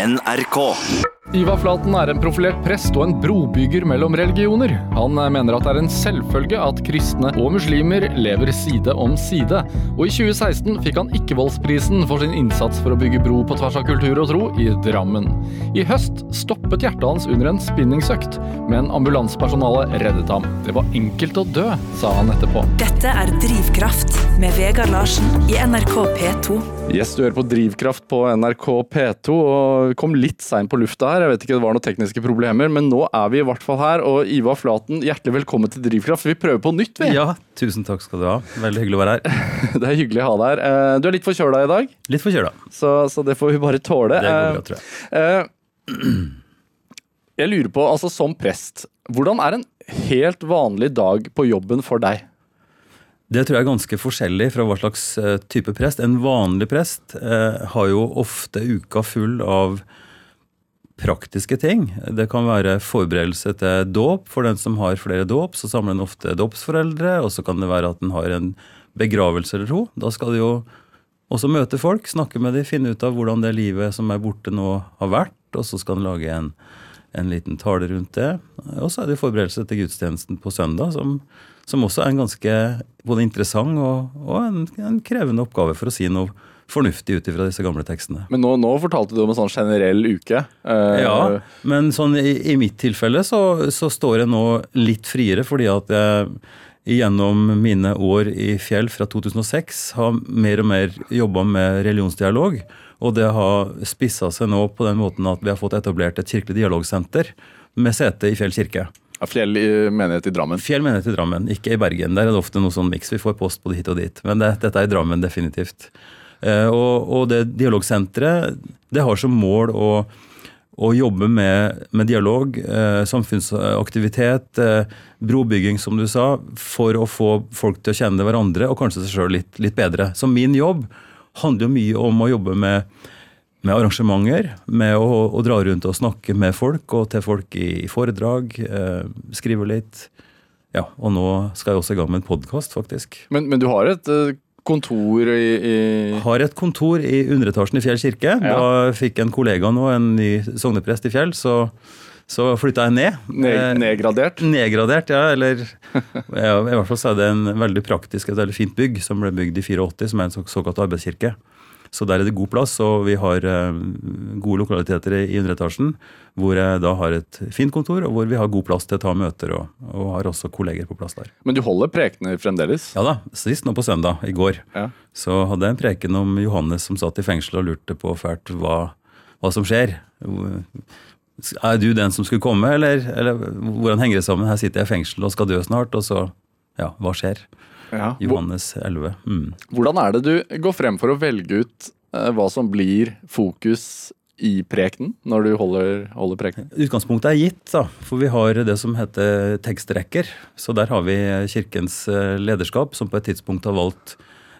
NRK. Ivar Flaten er en profilert prest og en brobygger mellom religioner. Han mener at det er en selvfølge at kristne og muslimer lever side om side. Og i 2016 fikk han Ikkevoldsprisen for sin innsats for å bygge bro på tvers av kultur og tro i Drammen. I høst stoppet hjertet hans under en spinningsøkt, men ambulansepersonalet reddet ham. Det var enkelt å dø, sa han etterpå. Dette er Drivkraft med Vegard Larsen i NRK P2. Yes, du hører på Drivkraft på NRK P2 og kom litt seint på lufta her. Jeg vet ikke, det var noen tekniske problemer, men nå er vi i hvert fall her. Og Ivar Flaten, hjertelig velkommen til Drivkraft. Vi prøver på nytt, vi. Ja, tusen takk skal du ha. Veldig hyggelig å være her. Det er hyggelig å ha deg her. Eh, Du er litt forkjøla i dag, Litt forkjøla. så, så det får vi bare tåle. Det går Eh, bra, tror jeg. Jeg lurer på, altså som prest, hvordan er en helt vanlig dag på jobben for deg? Det tror jeg er ganske forskjellig fra hva slags eh, type prest. En vanlig prest eh, har jo ofte uka full av praktiske ting. Det kan være forberedelse til dåp. For den som har flere dåp, så samler en ofte dåpsforeldre. Og så kan det være at en har en begravelse eller to. Da skal de jo også møte folk, snakke med dem, finne ut av hvordan det livet som er borte nå har vært. Og så skal en lage en, en liten tale rundt det. Og så er det forberedelse til gudstjenesten på søndag, som, som også er en ganske både interessant og, og en, en krevende oppgave for å si noe fornuftig ut ifra disse gamle tekstene. Men nå, nå fortalte du om en sånn generell uke. Eh, Ja, men sånn i, i mitt tilfelle så, så står jeg nå litt friere, fordi at jeg gjennom mine år i Fjell fra 2006 har mer og mer jobba med religionsdialog. Og det har spissa seg nå på den måten at vi har fått etablert et kirkelig dialogsenter med sete i Fjell kirke. Fjell i menighet i Drammen. Fjell menighet i Drammen, ikke i Bergen. Der er det ofte noe sånn miks. Vi får post både hit og dit. Men det, dette er i Drammen, definitivt. Eh, og, og det dialogsenteret det har som mål å, å jobbe med, med dialog, eh, samfunnsaktivitet, eh, brobygging, som du sa, for å få folk til å kjenne hverandre og kanskje seg sjøl litt, litt bedre. Så min jobb handler jo mye om å jobbe med med arrangementer, med å, å dra rundt og snakke med folk og til folk i foredrag. Eh, skrive litt. Ja, og nå skal jeg også i gang med en podkast, faktisk. Men, men du har et eh, kontor i, i Har et kontor i underetasjen i Fjell kirke. Ja. Da fikk en kollega nå, en ny sogneprest i Fjell, så, så flytta jeg ned. ned, Eh, nedgradert. Nedgradert, ja. Eller ja, i hvert fall så er det en veldig praktisk, et veldig fint bygg som ble bygd i 84, som er en så- såkalt arbeidskirke. Så der er det god plass, og vi har eh, gode lokaliteter i i underetasjen. Hvor jeg da har et fint kontor, og hvor vi har god plass til å ta møter, og, og har også kolleger på plass der. Men du holder prekener fremdeles? Ja da, sist nå på søndag, i går, Ja. så hadde jeg en preken om Johannes som satt i fengsel og lurte på fælt hva, hva som skjer. Er du den som skulle komme, eller, eller hvordan henger det sammen? Her sitter jeg i fengsel og skal dø snart, og så Ja, hva skjer? Ja. Johannes 11. Mm. Hvordan er det du går frem for å velge ut eh, hva som blir fokus i prekenen, når du holder, holder prekenen? Utgangspunktet er gitt, da, for vi har det som heter tekstrekker. Så der har vi Kirkens eh, lederskap, som på et tidspunkt har valgt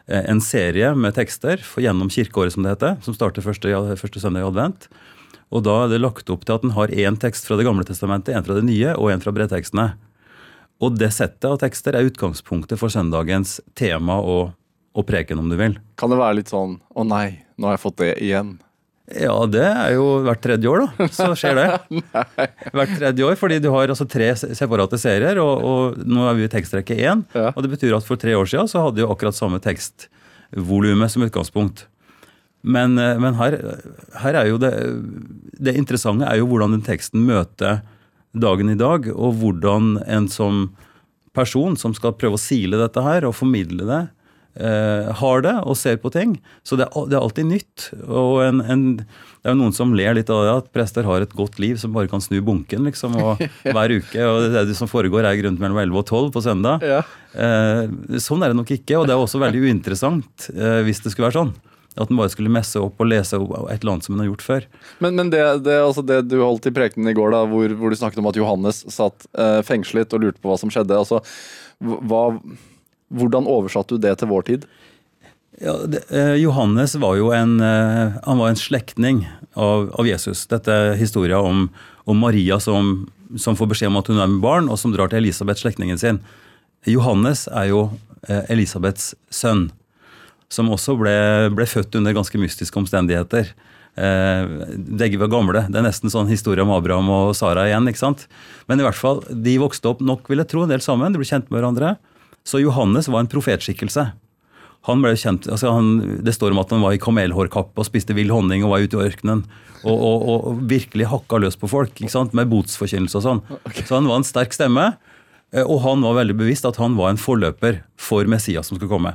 eh, en serie med tekster for gjennom kirkeåret, som det heter, som starter første, første søndag i advent. Og da er det lagt opp til at den har én tekst fra Det gamle testamentet, en fra Det nye og en fra brevtekstene. Og det settet av tekster er utgangspunktet for søndagens tema og, og preken, om du vil. Kan det være litt sånn 'Å nei, nå har jeg fått det igjen'? Ja, det er jo hvert tredje år, da. Så skjer det. hvert tredje år, fordi du har altså tre separate serier, og, og nå er vi i tekstrekke én. Ja. Og det betyr at for tre år siden så hadde vi akkurat samme tekstvolumet som utgangspunkt. Men, eh, men her, her er jo det Det interessante er jo hvordan den teksten møter dagen i dag, og hvordan en som person som skal prøve å sile dette her og formidle det, eh, har det og ser på ting. Så det er, det er alltid nytt. Og en, en, det er jo noen som ler litt av det at prester har et godt liv som bare kan snu bunken liksom, og, hver uke. Og det, det som foregår er rundt mellom 11 og 12 på søndag. Ja. Eh, sånn er det nok ikke, og det er også veldig uinteressant eh, hvis det skulle være sånn. At en bare skulle messe opp og lese et eller annet som en har gjort før. Men, men det, det, altså det du holdt i prekenen i går, da, hvor, hvor du snakket om at Johannes satt eh, fengslet og lurte på hva som skjedde. altså hva, Hvordan oversatte du det til vår tid? Ja, det, eh, Johannes var jo en, eh, han var en slektning av, av Jesus. Dette er historia om, om Maria som, som får beskjed om at hun er med barn, og som drar til Elisabeth, slektningen sin. Johannes er jo eh, Elisabeths sønn, som også ble, ble født under ganske mystiske omstendigheter. Eh, begge var gamle. Det er nesten sånn historie om Abraham og Sara igjen. ikke sant? Men i hvert fall, de vokste opp nok, vil jeg tro, en del sammen. De ble kjent med hverandre. Så Johannes var en profetskikkelse. Han ble kjent, altså han, Det står om at han var i kamelhårkappe og spiste vill honning og var ute i ørkenen. Og, og, og virkelig hakka løs på folk ikke sant? med botsforkynnelse og sånn. Så han var en sterk stemme. eh, Og han var veldig bevisst at han var en forløper for Messias som skulle komme.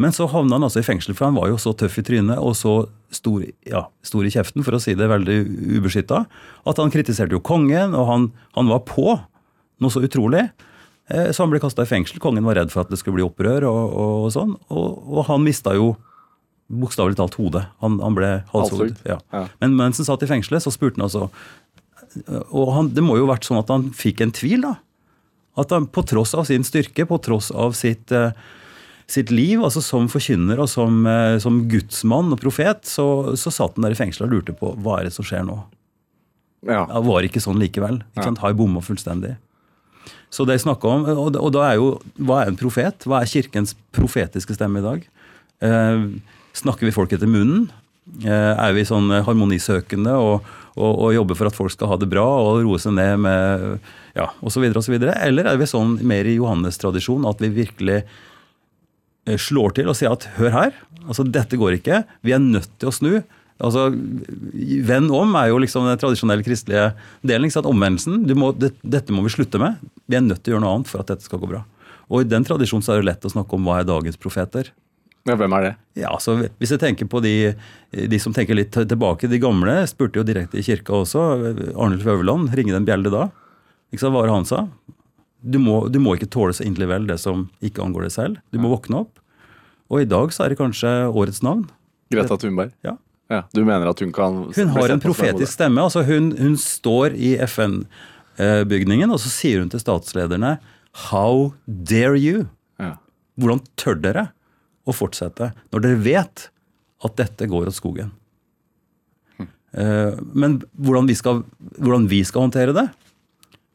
Men så havna han altså i fengsel, for han var jo så tøff i trynet og så stor, ja, stor i kjeften, for å si det veldig ubeskytta, at han kritiserte jo kongen, og han, han var på noe så utrolig. Eh, Så han ble kasta i fengsel. Kongen var redd for at det skulle bli opprør og, og, og sånn. Og, og han mista jo bokstavelig talt hodet. Han, han ble. Halshugd, Ja. ja. Men mens han satt i fengselet, så spurte han altså Og han, det må jo ha vært sånn at han fikk en tvil, da. At han på tross av sin styrke, på tross av sitt, eh, sitt liv, altså som forkynner og som, eh, som gudsmann og profet, så, så satt han der i fengselet og lurte på hva er det som skjer nå. Ja. Det var ikke sånn likevel. Ikke sant? Har bomma fullstendig. Så det jeg snakker om, og, og da er jo, Hva er en profet? Hva er kirkens profetiske stemme i dag? Eh, snakker vi folk etter munnen? Eh, er vi sånn harmonisøkende og, og, og jobber for at folk skal ha det bra og roe seg ned med ja, osv.? Eller er vi sånn mer i Johannes-tradisjon at vi virkelig eh, slår til og sier at hør her, altså dette går ikke, vi er nødt til å snu. Altså, Venn om er jo liksom den tradisjonelle kristelige delen. ikke sant? Omvendelsen. Du må, det, dette må vi slutte med. Vi er nødt til å gjøre noe annet for at dette skal gå bra. Og I den tradisjonen så er det lett å snakke om hva er dagens profeter. ja, hvem er det? Ja, så Hvis jeg tenker på de, de som tenker litt tilbake, de gamle spurte jo direkte i kirka også. Arnulf Øverland, ringe den bjelle da. Ikke sant, Hva var det han sa? Du må, du må ikke tåle så inderlig vel det som ikke angår deg selv. Du må våkne opp. Og i dag så er det kanskje årets navn. Greta Thunberg? Ja. Ja, Du mener at hun kan Hun har en profetisk stemme. altså Hun, hun står i FN-bygningen og så sier hun til statslederne How dare you? Ja. Hvordan tør dere å fortsette når dere vet at dette går åt skogen? Eh, Men hvordan vi, skal, hvordan vi skal håndtere det,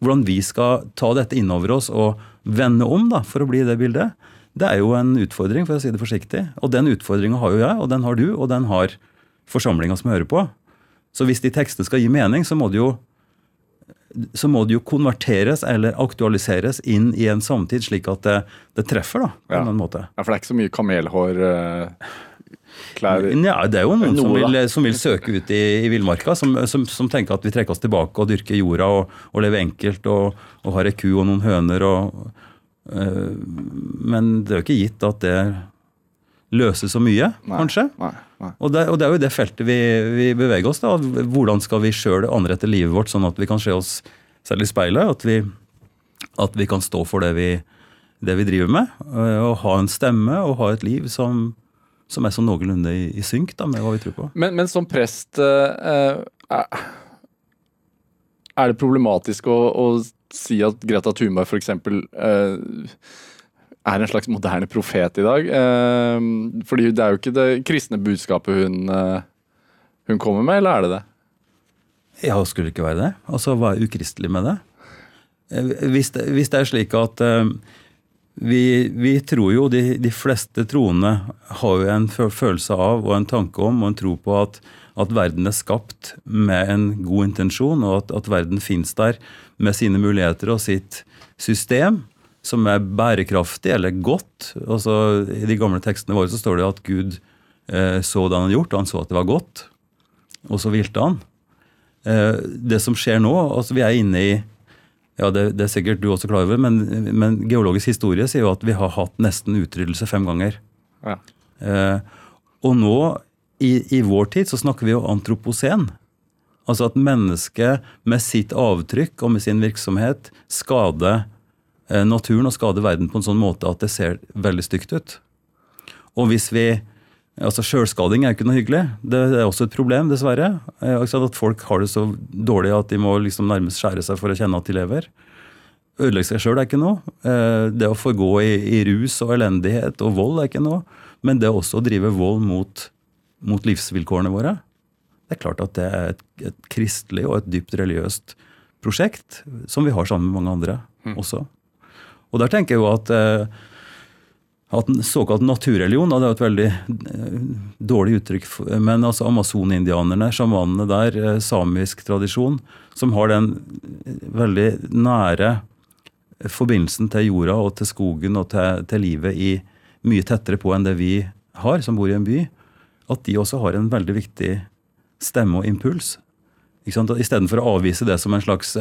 hvordan vi skal ta dette innover oss og vende om da, for å bli det bildet, det er jo en utfordring, for å si det forsiktig. Og den utfordringa har jo jeg, og den har du, og den har forsamlinga som hører på. Så hvis de tekstene skal gi mening, så må det jo så må det jo konverteres eller aktualiseres inn i en samtid, slik at det, det treffer. da, på Ja. en måte. Ja, For det er ikke så mye kamelhårklær Ja, det er jo noen som Noe, vil, som vil søke ut i, i villmarka, som, som, som tenker at vi trekker oss tilbake og dyrker jorda og, og lever enkelt og, og har ei ku og noen høner. Og, men det er jo ikke gitt at det løser så mye, Nei, kanskje. Nei, nei. Og det, og det er jo det feltet vi, vi beveger oss. da. Hvordan skal vi sjøl anrette livet vårt, sånn at vi kan se oss selv i speilet? At vi, at vi kan stå for det vi, det vi driver med. øh, Og ha en stemme og ha et liv som, som er sånn noenlunde i, i synk da, med hva vi tror på. Men, men som prest eh, er- Er det problematisk å, å si at Greta Thunberg f.eks. Uh, er en slags moderne profet i dag? Uh, fordi det er jo ikke det kristne budskapet hun, uh, hun kommer med, eller er det det? Ja, skulle det ikke være det? Altså, Hva er ukristelig med det? Eh, Hvis det, hvis det er slik at eh, vi, vi tror jo, de, de fleste troende har jo en følelse av og en tanke om og en tro på at, at verden er skapt med en god intensjon, og at, at verden finnes der med sine muligheter og sitt system, som er bærekraftig eller godt. Altså, I de gamle tekstene våre så står det at Gud eh, så det han hadde gjort, og han så at det var godt, og så hvilte han. Eh, det som skjer nå, altså vi er inne i ja, det, det er sikkert du også klar over, men, men geologisk historie sier jo at vi har hatt nesten utryddelse fem ganger. Ja. Eh, og nå, i, i vår tid, så snakker vi jo antroposen. Altså at mennesket med sitt avtrykk og med sin virksomhet skader eh, naturen og skader verden på en sånn måte at det ser veldig stygt ut. Og hvis vi Altså Sjølskading er jo ikke noe hyggelig. Det er også et problem, dessverre. Eh, sant, At folk har det så dårlig at de må liksom nærmest skjære seg for å kjenne at de lever. Ødelegge seg sjøl er ikke noe. Eh, Det å forgå i, i rus og elendighet og vold er ikke noe. Men det også å drive vold mot, mot livsvilkårene våre, det er klart at det er et, et kristelig og et dypt religiøst prosjekt som vi har sammen med mange andre også. Og der tenker jeg jo at eh, en såkalt naturreligion. Det er et veldig eh, dårlig uttrykk. Men altså amazonindianerne, sjamanene der, eh, samisk tradisjon, som har den eh, veldig nære forbindelsen til jorda og til skogen og til, til livet i mye tettere på enn det vi har, som bor i en by, at de også har en veldig viktig stemme og impuls. Istedenfor å avvise det som en slags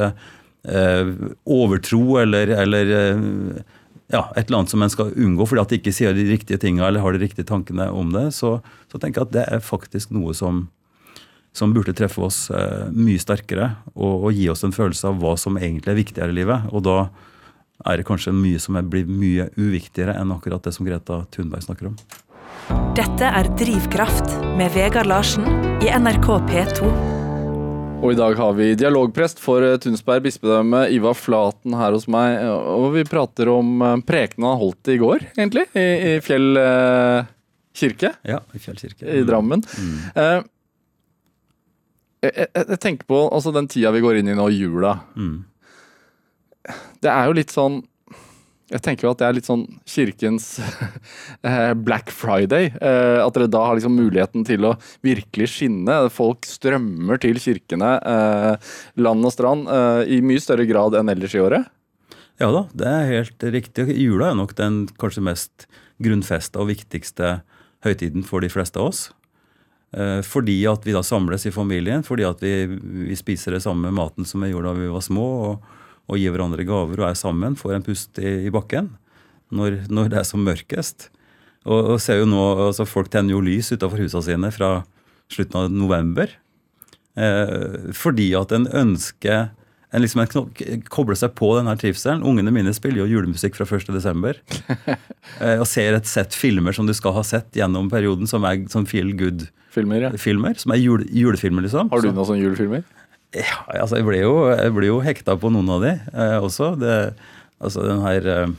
eh, overtro eller, eller eh, ja, et eller annet som en skal unngå fordi at de ikke sier de riktige tinga eller har de riktige tankene om det, så, så tenker jeg at det er faktisk noe som, som burde treffe oss eh, mye sterkere og, og gi oss en følelse av hva som egentlig er viktigere i livet. Og da er det kanskje mye som blir mye uviktigere enn akkurat det som Greta Thunberg snakker om. Dette er Drivkraft med Vegard Larsen i NRK P2. Og i dag har vi dialogprest for eh, Tunsberg bispedømme, Ivar Flaten, her hos meg. Og vi prater om eh, prekenen han holdt i går, egentlig, i, i Fjell eh, kirke Ja, i Fjell kirke. i Drammen. Mm. Eh, jeg, jeg, jeg tenker på altså den tida vi går inn i nå, jula. Mm. Det er jo litt sånn Jeg tenker jo at det er litt sånn kirkens eh, Black Friday. eh, At dere da har liksom muligheten til å virkelig skinne. Folk strømmer til kirkene, eh, land og strand, i mye større grad enn ellers i året. Ja da, det er helt riktig. Jula er nok den kanskje mest grunnfesta og viktigste høytiden for de fleste av oss. Fordi at vi da samles i familien, fordi at vi, vi spiser det samme maten som vi gjorde da vi var små, og, og gir hverandre gaver og er sammen, får en pust i, i bakken når, når det er som mørkest. Og, og ser jo nå, altså Folk tenner jo lys utenfor husene sine fra slutten av november. Eh, fordi at en ønsker en liksom en kobler seg på denne trivselen. Ungene mine spiller jo julemusikk fra 1.12. eh, og ser et sett filmer som du skal ha sett gjennom perioden, som er sånn feel good-filmer. Filmer, ja. Som er jule, julefilmer, liksom. Har du noen sånne julefilmer? Ja, altså jeg ble jo, jeg ble jo hekta på noen av de eh, også. Det, altså den her eh,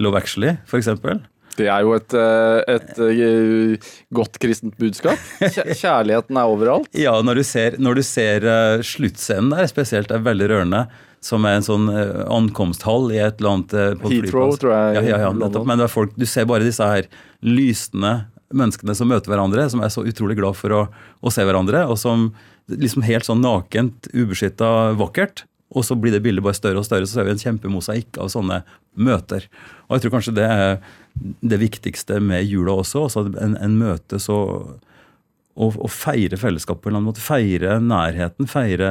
Love Actually, for eksempel. Det er jo et, et, et eh, godt kristent budskap. Kjærligheten er overalt. Ja, når du ser, når du ser eh, sluttscenen der, spesielt er veldig rørende, som er en sånn ankomsthall i et eller annet på Heathrow, tror jeg, Ja, ja, ja, nettopp. Men er folk, du ser bare disse her lysende menneskene som møter hverandre, som er så utrolig glad for å, å se hverandre, og som liksom helt sånn nakent, ubeskytta, vakkert. Og så blir det bildet bare større og større, så ser vi en kjempemosaikk av sånne møter. Og jeg tror kanskje det er det viktigste med jula også. altså en, en møte så å, feire fellesskapet på en eller annen måte. Feire nærheten. Feire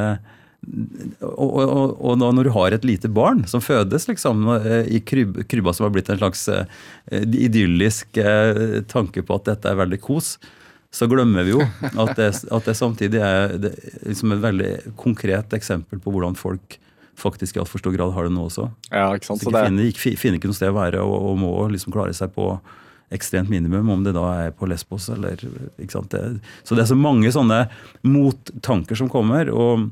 og, og, og, når du har et lite barn som fødes liksom i kryb, krybba som har blitt en slags eh, idyllisk eh, tanke på at dette er veldig kos, så glemmer vi jo at det, at det samtidig er det, liksom et veldig konkret eksempel på hvordan folk faktisk i altfor stor grad har det nå også. Ja, ikke sant? Så Så de det er, finner, ikke, finner ikke noe sted å være og, og må liksom klare seg på ekstremt minimum, om det da er på Lesbos eller ikke sant? Det, Så det er så mange sånne mottanker som kommer. og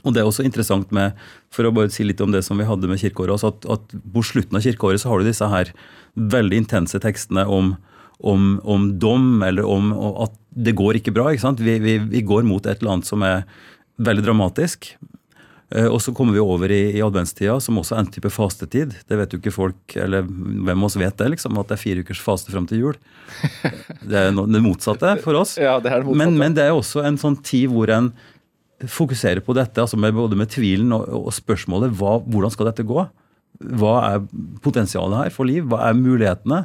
og det er også interessant med, for å bare si litt om det som vi hadde med kirkeåret, at, at på slutten av kirkeåret så har du disse her veldig intense tekstene om, om, om dom, eller om at det går ikke bra. ikke sant? Vi, vi, vi går mot et eller annet som er veldig dramatisk. Eh, Og så kommer vi over i, i adventstida, som også er en type fastetid. Det vet jo ikke folk, eller hvem av oss vet det, liksom, at det er fire ukers faste fram til jul. Det er det motsatte for oss. ja, det er det motsatte. Men, men det er også en sånn tid hvor en fokuserer på dette, altså med, både med tvilen og, og spørsmålet hva, hvordan skal dette gå? Hva er potensialet her for liv? Hva er mulighetene?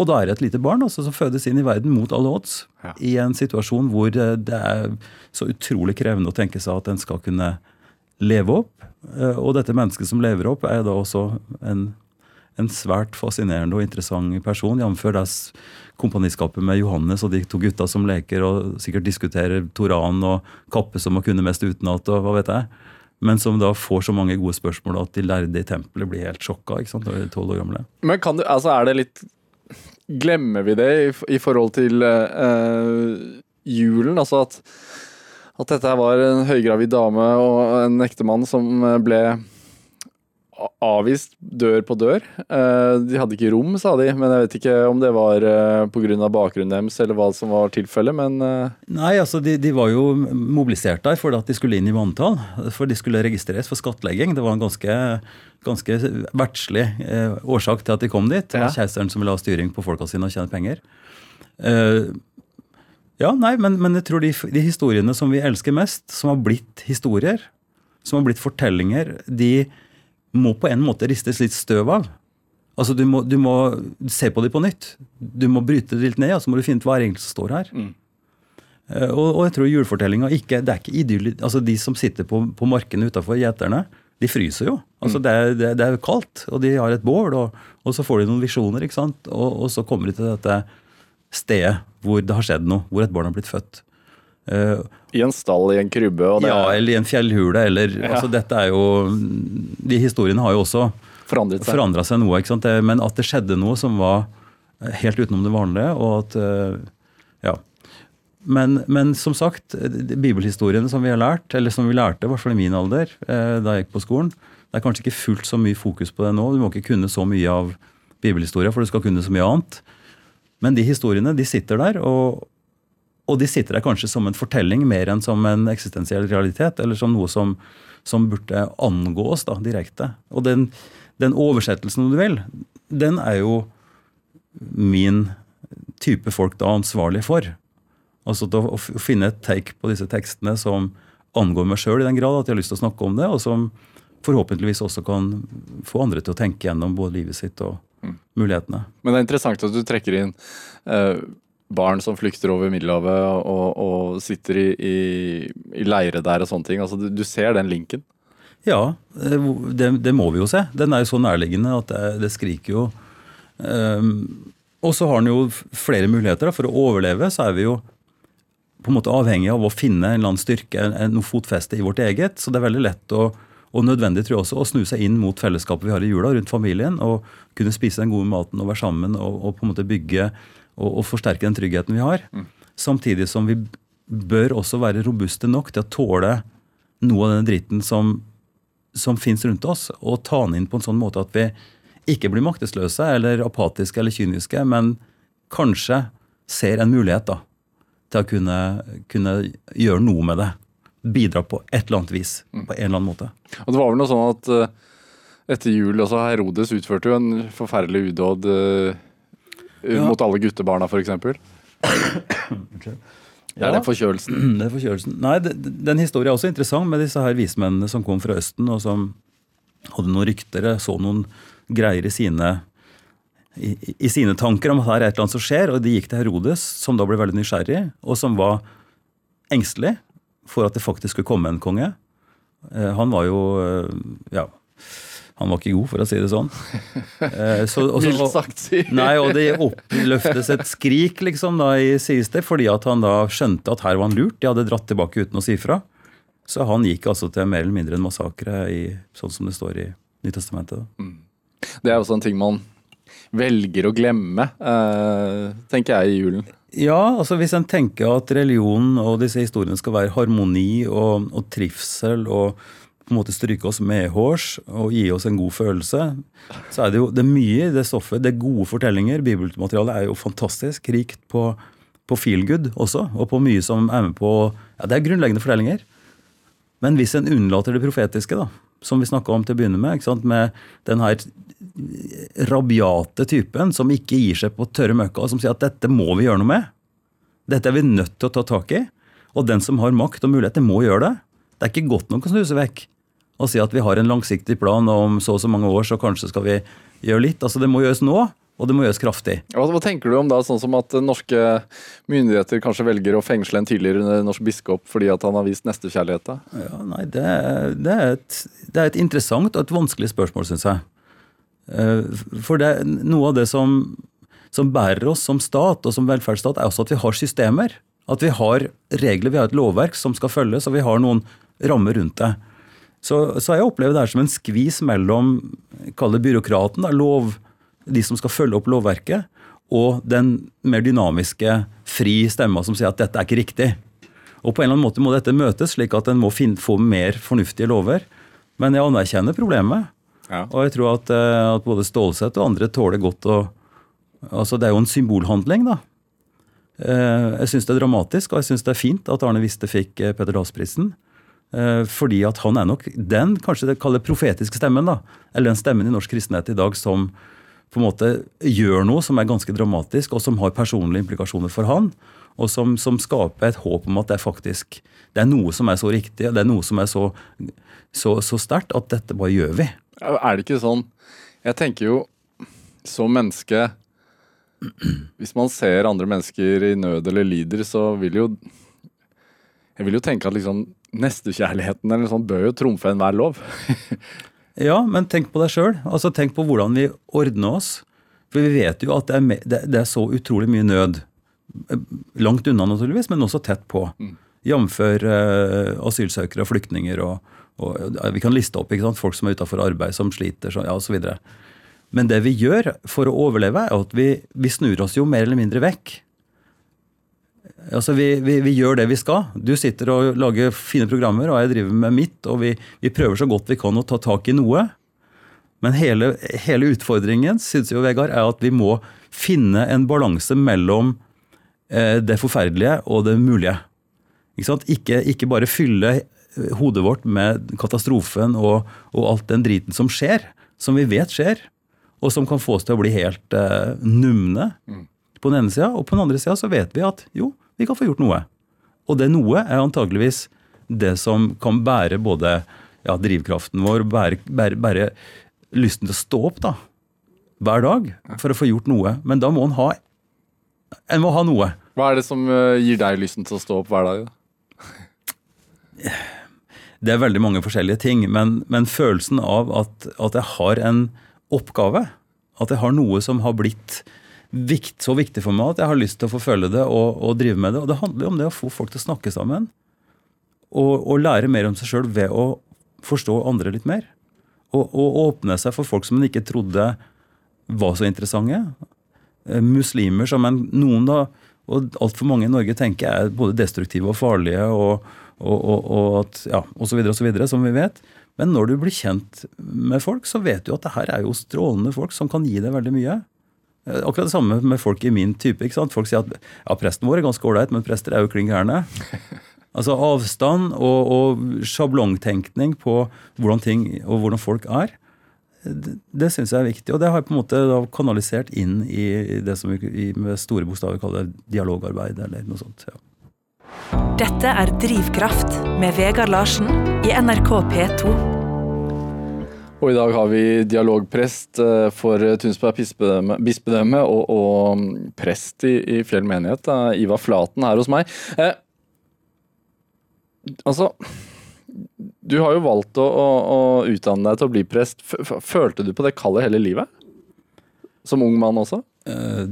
Og da er det et lite barn også, som fødes inn i verden mot alle odds. Ja. I en situasjon hvor eh, det er så utrolig krevende å tenke seg at en skal kunne leve opp. Eh, Og dette mennesket som lever opp, er da også en, en svært fascinerende og interessant person, jf. deres kompaniskapet med Johannes og de to gutta som leker og sikkert diskuterer Toran og Kappe som må kunne mest utenat og hva vet jeg. Men som da får så mange gode spørsmål at de lærde i tempelet blir helt sjokka ikke sant, når de er tolv år gamle. Men kan du, altså er det litt Glemmer vi det i, i forhold til uh, julen? Altså at, at dette var en høygravid dame og en ektemann som eh, ble avvist dør på dør. Eh, De hadde ikke rom, sa de, men jeg vet ikke om det var eh, pga. bakgrunnen deres eller hva som var tilfellet, men eh, Nei, altså de, de var jo mobilisert der for at de skulle inn i manntall. For de skulle registreres for skattlegging. Det var en ganske, ganske verdslig årsak til at de kom dit. Det var Ja. keiseren som ville ha styring på folka sine og tjene penger. Ja, nei, men, men jeg tror de, de historiene som vi elsker mest, som har blitt historier, som har blitt fortellinger, de må på en måte ristes litt støv av. Altså Du må, du må se på dem på nytt. Du må bryte det litt ned, og så må du finne ut hva egentlig som står her. Mm. Og, og jeg tror julefortellinga ikke Det er ikke idyllisk. Altså De som sitter på, på markene utafor gjeterne, de fryser jo. Altså det, er, det, det er kaldt, og de har et bål, og, og så får de noen visjoner, ikke sant. Og, og så kommer de til dette stedet hvor det har skjedd noe, hvor et barn har blitt født. Eh, i en stall i en krybbe. Ja, eller i en fjellhule, eller Ja. altså Dette er jo De historiene har jo også forandret seg. forandret seg noe. Det- Men at det skjedde noe som var helt utenom det vanlige, og at uh, Ja. Men, men som sagt, bibelhistoriene som vi har lært, eller som vi lærte, i hvert fall i min alder, uh, da jeg gikk på skolen, det er kanskje ikke fullt så mye fokus på det nå. Du må ikke kunne så mye av bibelhistorie, for du skal kunne så mye annet. Men de historiene, de sitter der, og, og de sitter der kanskje som en fortelling mer enn som en eksistensiell realitet, eller som noe som, som burde angå oss da, direkte. Og den, den oversettelsen, om du vil, den er jo min type folk da ansvarlig for. Altså å, finne et take på disse tekstene som angår meg sjøl i den grad at jeg har lyst til å snakke om det, og som forhåpentligvis også kan få andre til å tenke gjennom både livet sitt og mulighetene. Men det er interessant at du trekker inn eh, barn som flykter over Middelhavet og, og sitter i, i, i leire der og sånne ting. Altså, du, du ser den linken. Ja, eh, det, det må vi jo se. Den er jo så nærliggende at det, det skriker jo. Um, og så har den jo flere muligheter. For å overleve så er vi jo på en måte avhengig av å finne en eller annen styrke, noe fotfeste i vårt eget. Så det er veldig lett å, og nødvendig tror jeg også, å snu seg inn mot fellesskapet vi har i jula, rundt familien. Og kunne spise den gode maten og være sammen og, og på en måte bygge og, og forsterke den tryggheten vi har. Samtidig som vi bør også være robuste nok til å tåle noe av den dritten som, som fins rundt oss, og ta den inn på en sånn måte at vi ikke blir maktesløse eller apatiske eller kyniske, men kanskje ser en mulighet da, til å kunne, kunne gjøre noe med det. Bidra på et eller annet vis. På en eller annen måte. Og det var vel noe sånn at eh, etter jul altså Herodes utførte jo en forferdelig udåd eh, Ja. mot alle guttebarna, f.eks. Det er den forkjølelsen. Det er forkjølelsen. Nei, Den historien er også interessant med disse her vismennene som kom fra Østen, og som hadde noen rykter, så noen greier i sine, i, i sine tanker om at her er et eller annet som skjer. Og de gikk til Herodes, som da ble veldig nysgjerrig, og som var engstelig for at det faktisk skulle komme en konge. Eh, Han var jo eh, Ja, han var ikke god, for å si det sånn. Eh, Så, også, Mildt sagt, sier Nei, og det oppløftes et skrik, liksom, da, i sies det, fordi at han da skjønte at her var han lurt. De hadde dratt tilbake uten å si fra. Så han gikk altså til mer eller mindre en massakre, i, sånn som det står i Nytestamentet. da. Det er også en ting man velger å glemme, eh, tenker jeg, i julen. Ja, altså hvis en tenker at religionen og disse historiene skal være harmoni og, og trivsel og på en måte stryke oss medhårs og gi oss en god følelse, så er det jo det er mye i det stoffet. Det er gode fortellinger. Bibelmaterialet er jo fantastisk rikt på, på feel good også, og på mye som er med på Ja, det er grunnleggende fortellinger. Men hvis en unnlater det profetiske, da, som vi snakka om til å begynne med, ikke sant? med den her rabiate typen som ikke gir seg på tørre møkka, som sier at dette må vi gjøre noe med. Dette er vi nødt til å ta tak i. Og den som har makt og mulighet, må gjøre det. Det er ikke godt nok å snuse vekk og si at vi har en langsiktig plan og om så og så mange år, så kanskje skal vi gjøre litt. Altså Det må gjøres nå, og det må gjøres kraftig. Hva, tenker du om da, sånn som at norske myndigheter kanskje velger å fengsle en tidligere norsk biskop fordi at han har vist nestekjærlighet? Ja, nei, det, det, er et, det er et interessant og et vanskelig spørsmål, syns jeg. Eh, For det, noe av det som, som bærer oss som stat og som velferdsstat, er også at vi har systemer. At vi har regler, vi har et lovverk som skal følges, og vi har noen rammer rundt det. Så, så jeg opplever det her som en skvis mellom kall det byråkraten, da, lov, de som skal følge opp lovverket, og den mer dynamiske, fri stemma som sier at dette er ikke riktig. Og på en eller annen måte må dette møtes, slik at en må finne, få mer fornuftige lover. Men jeg anerkjenner problemet. Ja. Og jeg tror at, eh, at både Stålsett og andre tåler godt å Altså, det er jo en symbolhandling, da. Eh, Jeg syns det er dramatisk, og jeg syns det er fint at Arne Viste fikk eh, Peder Dahl-prisen. Eh, Fordi at han er nok den kanskje det kaller profetiske stemmen, da. Eller den stemmen i norsk kristenhet i dag som på en måte gjør noe som er ganske dramatisk, og som har personlige implikasjoner for han. Og som, som skaper et håp om at det er faktisk det er noe som er så riktig, og det er noe som er så, så, så sterkt at dette bare gjør vi. Er det ikke sånn Jeg tenker jo som menneske Hvis man ser andre mennesker i nød eller lider, så vil jo Jeg vil jo tenke at liksom nestekjærligheten eller sånn bør jo trumfe enhver lov. Ja, men tenk på deg sjøl. Altså, tenk på hvordan vi ordner oss. For vi vet jo at det er, det, er så utrolig mye nød. Langt unna, naturligvis, men også tett på. Jf. Uh, asylsøkere og flyktninger. Og, og, vi kan liste opp folk som er utafor arbeid, som sliter så, ja, osv. Men det vi gjør for å overleve, er at vi, vi snur oss jo mer eller mindre vekk. Altså, vi, vi, vi gjør det vi skal. Du sitter og lager fine programmer, og jeg driver med mitt. Og vi, vi prøver så godt vi kan å ta tak i noe. Men hele, hele utfordringen synes jo, Vegard, er at vi må finne en balanse mellom eh, det forferdelige og det mulige. Ikke, sant? Ikke, ikke bare fylle eh, hodet vårt med katastrofen og, og alt den driten som skjer, som vi vet skjer, og som kan få oss til å bli helt eh, numne på den ene sida. Og på den andre sida så vet vi at jo, vi kan få gjort noe. Og det noe er antageligvis det som kan bære både ja, drivkraften vår, bære, bære, bære lysten til å stå opp da, hver dag for å få gjort noe. Men da må en ha En må ha noe. Hva er det som eh, gir deg lysten til å stå opp hver dag? da? Det er veldig mange forskjellige ting, men, men følelsen av at, at jeg har en oppgave, at jeg har noe som har blitt vikt, så viktig for meg at jeg har lyst til å forfølge det og, og drive med det. Og det handler jo om det å få folk til å snakke sammen. Og, og lære mer om seg sjøl ved å forstå andre litt mer. Og, og åpne seg for folk som en ikke trodde var så interessante. Eh, Muslimer som en, noen da, og altfor mange i Norge tenker er både destruktive og farlige. og og, og, og, at, ja, så videre, som vi vet. Men når du blir kjent med folk, så vet du at det her er jo strålende folk som kan gi deg veldig mye. Eh, Akkurat det samme med folk i min type. ikke sant? Folk sier at ja, presten vår er ganske ålreit, men prester er jo klin gærne. Altså avstand og, og sjablongtenkning på hvordan ting og hvordan folk er, det, det syns jeg er viktig. Og det har jeg på en måte da kanalisert inn i det som vi med store bokstaver kaller dialogarbeid, eller noe sånt. ja. Dette er Drivkraft med Vegard Larsen i NRK P2. Og i dag har vi dialogprest eh, for Tunsberg bispedømme, og, og mm, prest i, i Fjell menighet, Ivar Flaten, her hos meg. Eh, altså Du har jo valgt å, å, å utdanne deg til å bli prest. Følte du på det kallet hele livet? Som ung mann også? Eh,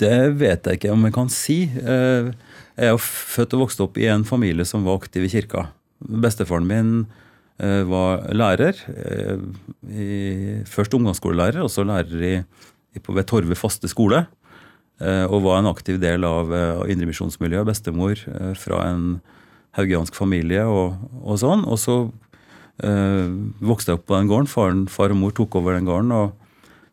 Det vet jeg ikke om jeg kan si. Eh, Jeg er jo født og vokst opp i en familie som var aktiv i kirka. Bestefaren min eh, var lærer. eh, i- Først ungdomsskolelærer, og så lærer i, ved Torve faste skole. eh, Og var en aktiv del av, eh, av indremisjonsmiljøet. Bestemor eh, fra en haugiansk familie og, og sånn. Og så øh, vokste jeg opp på den gården. Faren, far og mor tok over den gården. og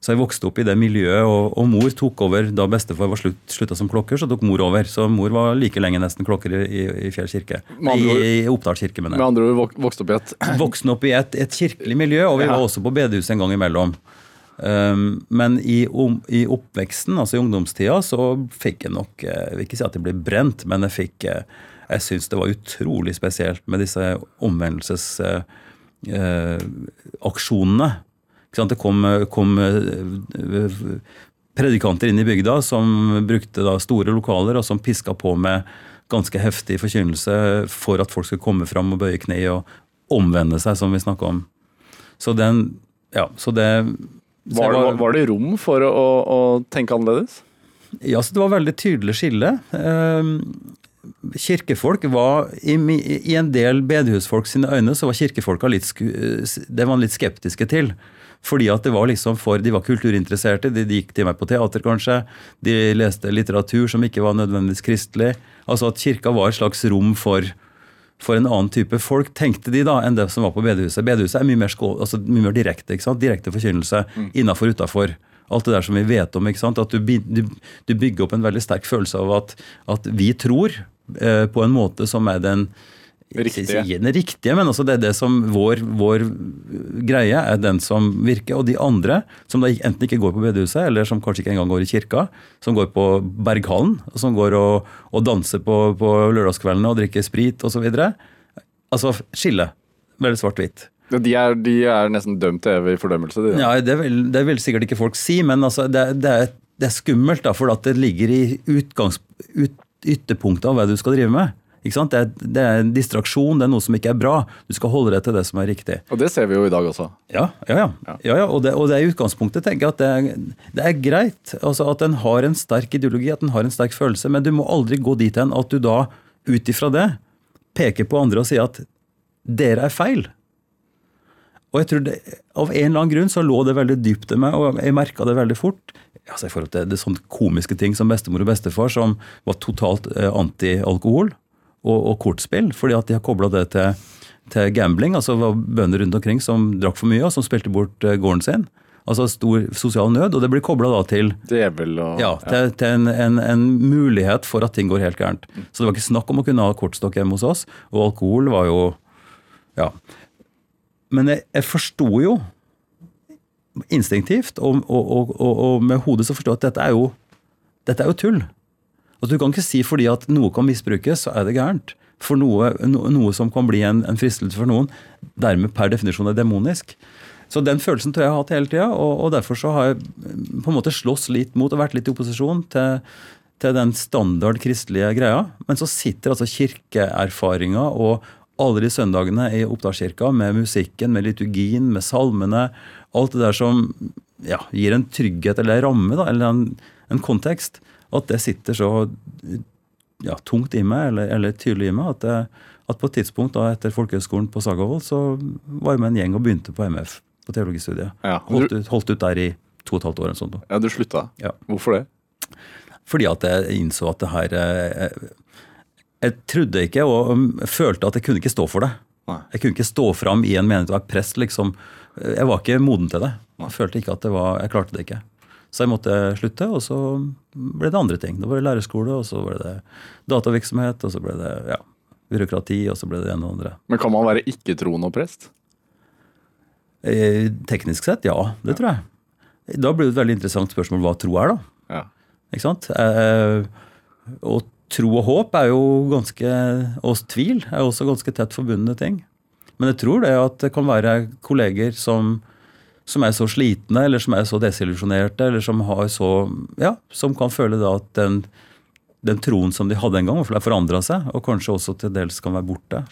så jeg vokste opp i det miljøet, og, og mor tok over da bestefar var slutt, slutta som klokker. Så tok mor over. Så mor var like lenge nesten klokker i, i, i Fjell kirke. Eh. I, i Oppdal kirke, mener Med andre ord vok vokste opp i et Voksen opp i et, et kirkelig miljø, og vi Ja. var også på bedehuset en gang imellom. Um, men i, om, i oppveksten, altså i ungdomstida, så fikk jeg nok eh, Jeg vil ikke si at jeg ble brent, men jeg fikk eh, Jeg syns det var utrolig spesielt med disse omvendelsesaksjonene. Ikke sant? Det kom, kom eh, predikanter inn i bygda som brukte da store lokaler, og som piska på med ganske heftig forkynnelse for at folk skulle komme fram og bøye kne og omvende seg, som vi snakka om. Så den Ja, så det så Var, var, var det rom for å, å, å tenke annerledes? Ja, så det var veldig tydelig skille. Eh, Kirkefolk var, i, i en del bedehusfolk sine øyne, så var kirkefolka litt, det var litt skeptiske til. Fordi at det var liksom for, De var kulturinteresserte, de, de gikk til meg på teater kanskje. De leste litteratur som ikke var nødvendigvis kristelig. Altså at kirka var et slags rom for, for en annen type folk, tenkte de da, enn det som var på bedehuset. Bedehuset er mye mer, skål, altså mye mer direkte. ikke sant? Direkte forkynnelse. Mm. Innafor, utafor. Alt det der som vi vet om. ikke sant? At du, du, du bygger opp en veldig sterk følelse av at, at vi tror eh, på en måte som er den Riktige. Den riktige, men også det er det som vår, vår, greie er den som virker. Og de andre, som da enten ikke går på bedehuset, eller som kanskje ikke engang går i kirka, som går på Berghallen, og som går og, og danser på, på lørdagskveldene og drikker sprit osv. Altså skille. Veldig svart-hvitt. De er, de er, nesten dømt til evig fordømmelse? De, ja, det vil, det vil, sikkert ikke folk si, men altså, det, det, er, det, er, skummelt da, for det ligger i utgangs, ut, ytterpunktet av hva du skal drive med. Det er, det, er, en distraksjon, det er noe som ikke er bra. Du skal holde deg til det som er riktig. Og det ser vi jo i dag også. Ja, ja. ja. ja. og, det, og, det, er utgangspunktet tenker jeg at det er, det er greit. Altså At en har en sterk ideologi, at en har en sterk følelse. Men du må aldri gå dit hen at du da, ut ifra det, peker på andre og sier at dere er feil. Og jeg tror det, Av en eller annen grunn så lå det veldig dypt i meg, og jeg merka det veldig fort. Altså I forhold til det, det sånne komiske ting som bestemor og bestefar, som var totalt eh, anti-alkohol og, og, kortspill, fordi at de har kobla det til, til, gambling. altså var Bønder rundt omkring som drakk for mye og som spilte bort uh, gården sin. Altså stor sosial nød, og det blir kobla til, Djevel og, ja, til, til en, en, en, mulighet for at ting går helt gærent. Mm. Så det var ikke snakk om å kunne ha kortstokk hjemme hos oss, og alkohol var jo Ja. Men jeg, jeg forsto jo instinktivt, og, og, og, med hodet så forsto jeg at dette er jo, dette er jo tull. Altså, du kan ikke si fordi at noe kan misbrukes, så er det gærent. For noe, no, noe som kan bli en, en, fristelse for noen, dermed per definisjon er demonisk. Så den følelsen tror jeg jeg har hatt hele tida, og, og, derfor så har jeg på en måte slåss litt mot og vært litt i opposisjon til, til den standard kristelige greia. Men så sitter altså kirkeerfaringa og alle de søndagene i Oppdalskirka med musikken, med liturgien, med salmene. Alt det der som ja, gir en trygghet eller en ramme, da, eller en, en kontekst. At det sitter så ja, tungt i meg, eller, eller, tydelig i meg, at, det, at på et tidspunkt da, etter folkehøgskolen på Sagavold, så var jeg med en gjeng og begynte på MF, på teologistudiet. Ja, du, holdt, ut, holdt, ut, der i to og et halvt år. En sånn. Ja, Du slutta? Ja. Hvorfor det? Fordi at jeg innså at det her jeg, eh, jeg trodde ikke og følte at jeg kunne ikke stå for det. Nei. Jeg kunne ikke stå fram i en menighet og være prest, liksom. Jeg var ikke moden til det. Jeg følte ikke at det var, jeg klarte det ikke. Så jeg måtte slutte, og så ble det andre ting. Det var lærerskole, og så ble det datavirksomhet, og så ble det ja, byråkrati, og så ble det ene og andre. Men kan man være ikke-troende og prest? Eh, teknisk sett, ja. Det tror jeg. Da blir det et veldig interessant spørsmål hva tro er, da. Ja. Ikke sant? Eh, og tro og håp er jo ganske Og tvil er jo også ganske tett forbundne ting. Men jeg tror det at det kan være kolleger som som er så slitne, eller som er så desillusjonerte, eller som har så Ja, som kan føle da at den, den troen som de hadde en gang, har forandra seg, og kanskje også til dels kan være borte.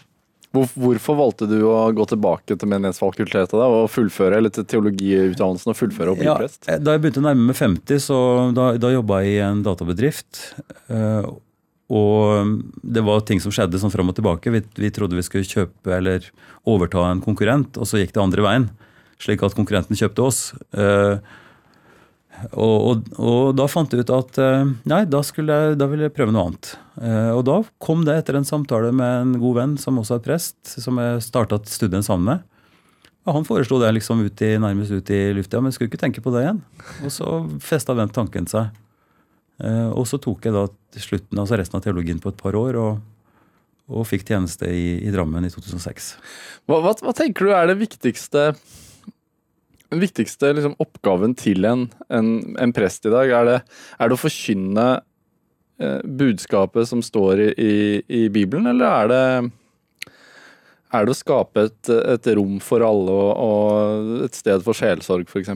Hvorfor valgte du å gå tilbake til Menighetsfakultetet og fullføre, eller til teologiutdannelsen og fullføre og bli ja, prest? Da jeg begynte å nærme meg 50, så da, da jobba jeg i en databedrift. Eh, og det var ting som skjedde sånn fram og tilbake. Vi, vi trodde vi skulle kjøpe eller overta en konkurrent, og så gikk det andre veien slik at konkurrenten kjøpte oss. Eh, og, og, og, da fant jeg ut at eh, nei, da, jeg, da ville jeg prøve noe annet. Eh, og da kom det etter en samtale med en god venn som også er prest, som jeg starta studien sammen med. Og han foreslo det liksom ut i, nærmest ut i lufta, men jeg skulle ikke tenke på det igjen. Og så festa den tanken seg. Og så tok jeg da slutten, altså resten av teologien på et par år. og og fikk tjeneste i, i Drammen i 2006. Hva, hva, hva, tenker du er det viktigste den viktigste liksom, oppgaven til en, en, en, prest i dag, er det, er det å forkynne eh, budskapet som står i, i, i, Bibelen, eller er det, er det å skape et, et rom for alle og, og et sted for sjelsorg, f.eks.?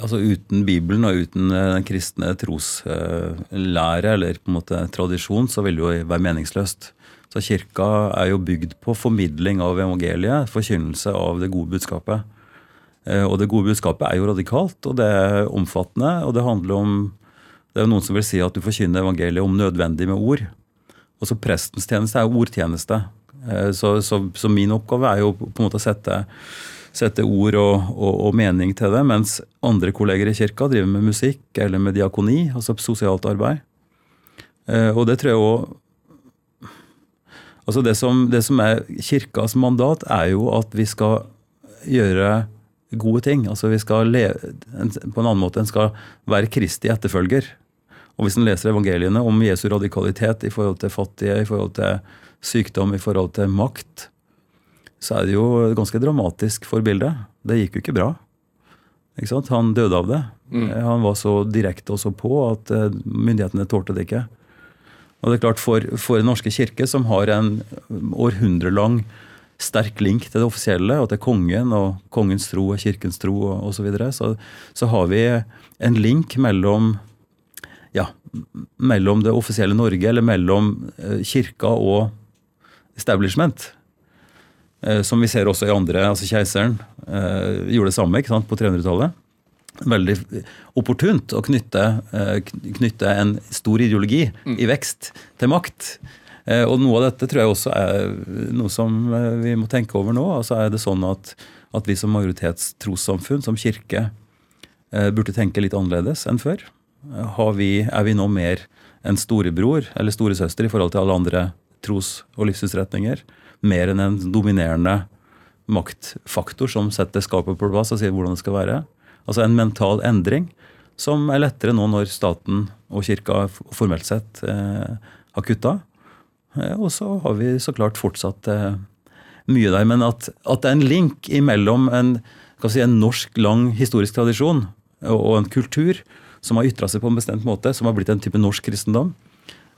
Altså Uten Bibelen og uten eh, den kristne troslære eller på en måte tradisjon, så vil det jo være meningsløst. Så kirka er jo bygd på formidling av evangeliet, forkynnelse av det gode budskapet. Eh, og det gode budskapet er jo radikalt, og det er omfattende. Og det handler om Det er jo noen som vil si at du forkynner evangeliet om nødvendig med ord. Og så prestens tjeneste er jo ordtjeneste. Eh, så, så, så, min oppgave er jo på en måte å sette, sette ord og, og, og, mening til det, mens andre kolleger i kirka driver med musikk eller med diakoni, altså sosialt arbeid. Eh, og det tror jeg òg Altså det som, det som er kirkas mandat, er jo at vi skal gjøre gode ting. Altså vi skal leve, På en annen måte, en skal være Kristi etterfølger. Og Hvis en leser evangeliene om Jesu radikalitet i forhold til fattige, i forhold til sykdom, i forhold til makt, så er det jo ganske dramatisk for bildet. Det gikk jo ikke bra. Ikke sant? Han døde av det. Mm. Han var så direkte og så på at eh, myndighetene tålte det ikke. Og det er klart For, for Den norske kirke, som har en århundrelang sterk link til det offisielle, og til kongen og kongens tro og kirkens tro osv., så, videre, så så har vi en link mellom ja, mellom det offisielle Norge, eller mellom eh, kirka og establishment. Eh, som vi ser også i andre, altså Keiseren eh, gjorde det samme ikke sant, på 300-tallet veldig opportunt å knytte, eh, knytte en stor ideologi mm. i vekst til makt. Eh, og noe av dette tror jeg også er noe som eh, vi må tenke over nå. altså er det sånn at, at vi som majoritetstrossamfunn, som kirke, burde tenke litt annerledes enn før. Vi, er vi nå mer en storebror eller storesøster i forhold til alle andre tros- og livssynsretninger? Mer enn en dominerende maktfaktor som setter skapet på plass og sier hvordan det skal være? Altså en mental endring som er lettere nå når staten og kirka formelt sett eh, har kutta. Eh, og så har vi så klart fortsatt eh, mye der. Men at, at, det er en link imellom en, si, en norsk, lang historisk tradisjon og, og en kultur som har ytra seg på en bestemt måte, som har blitt en type norsk kristendom,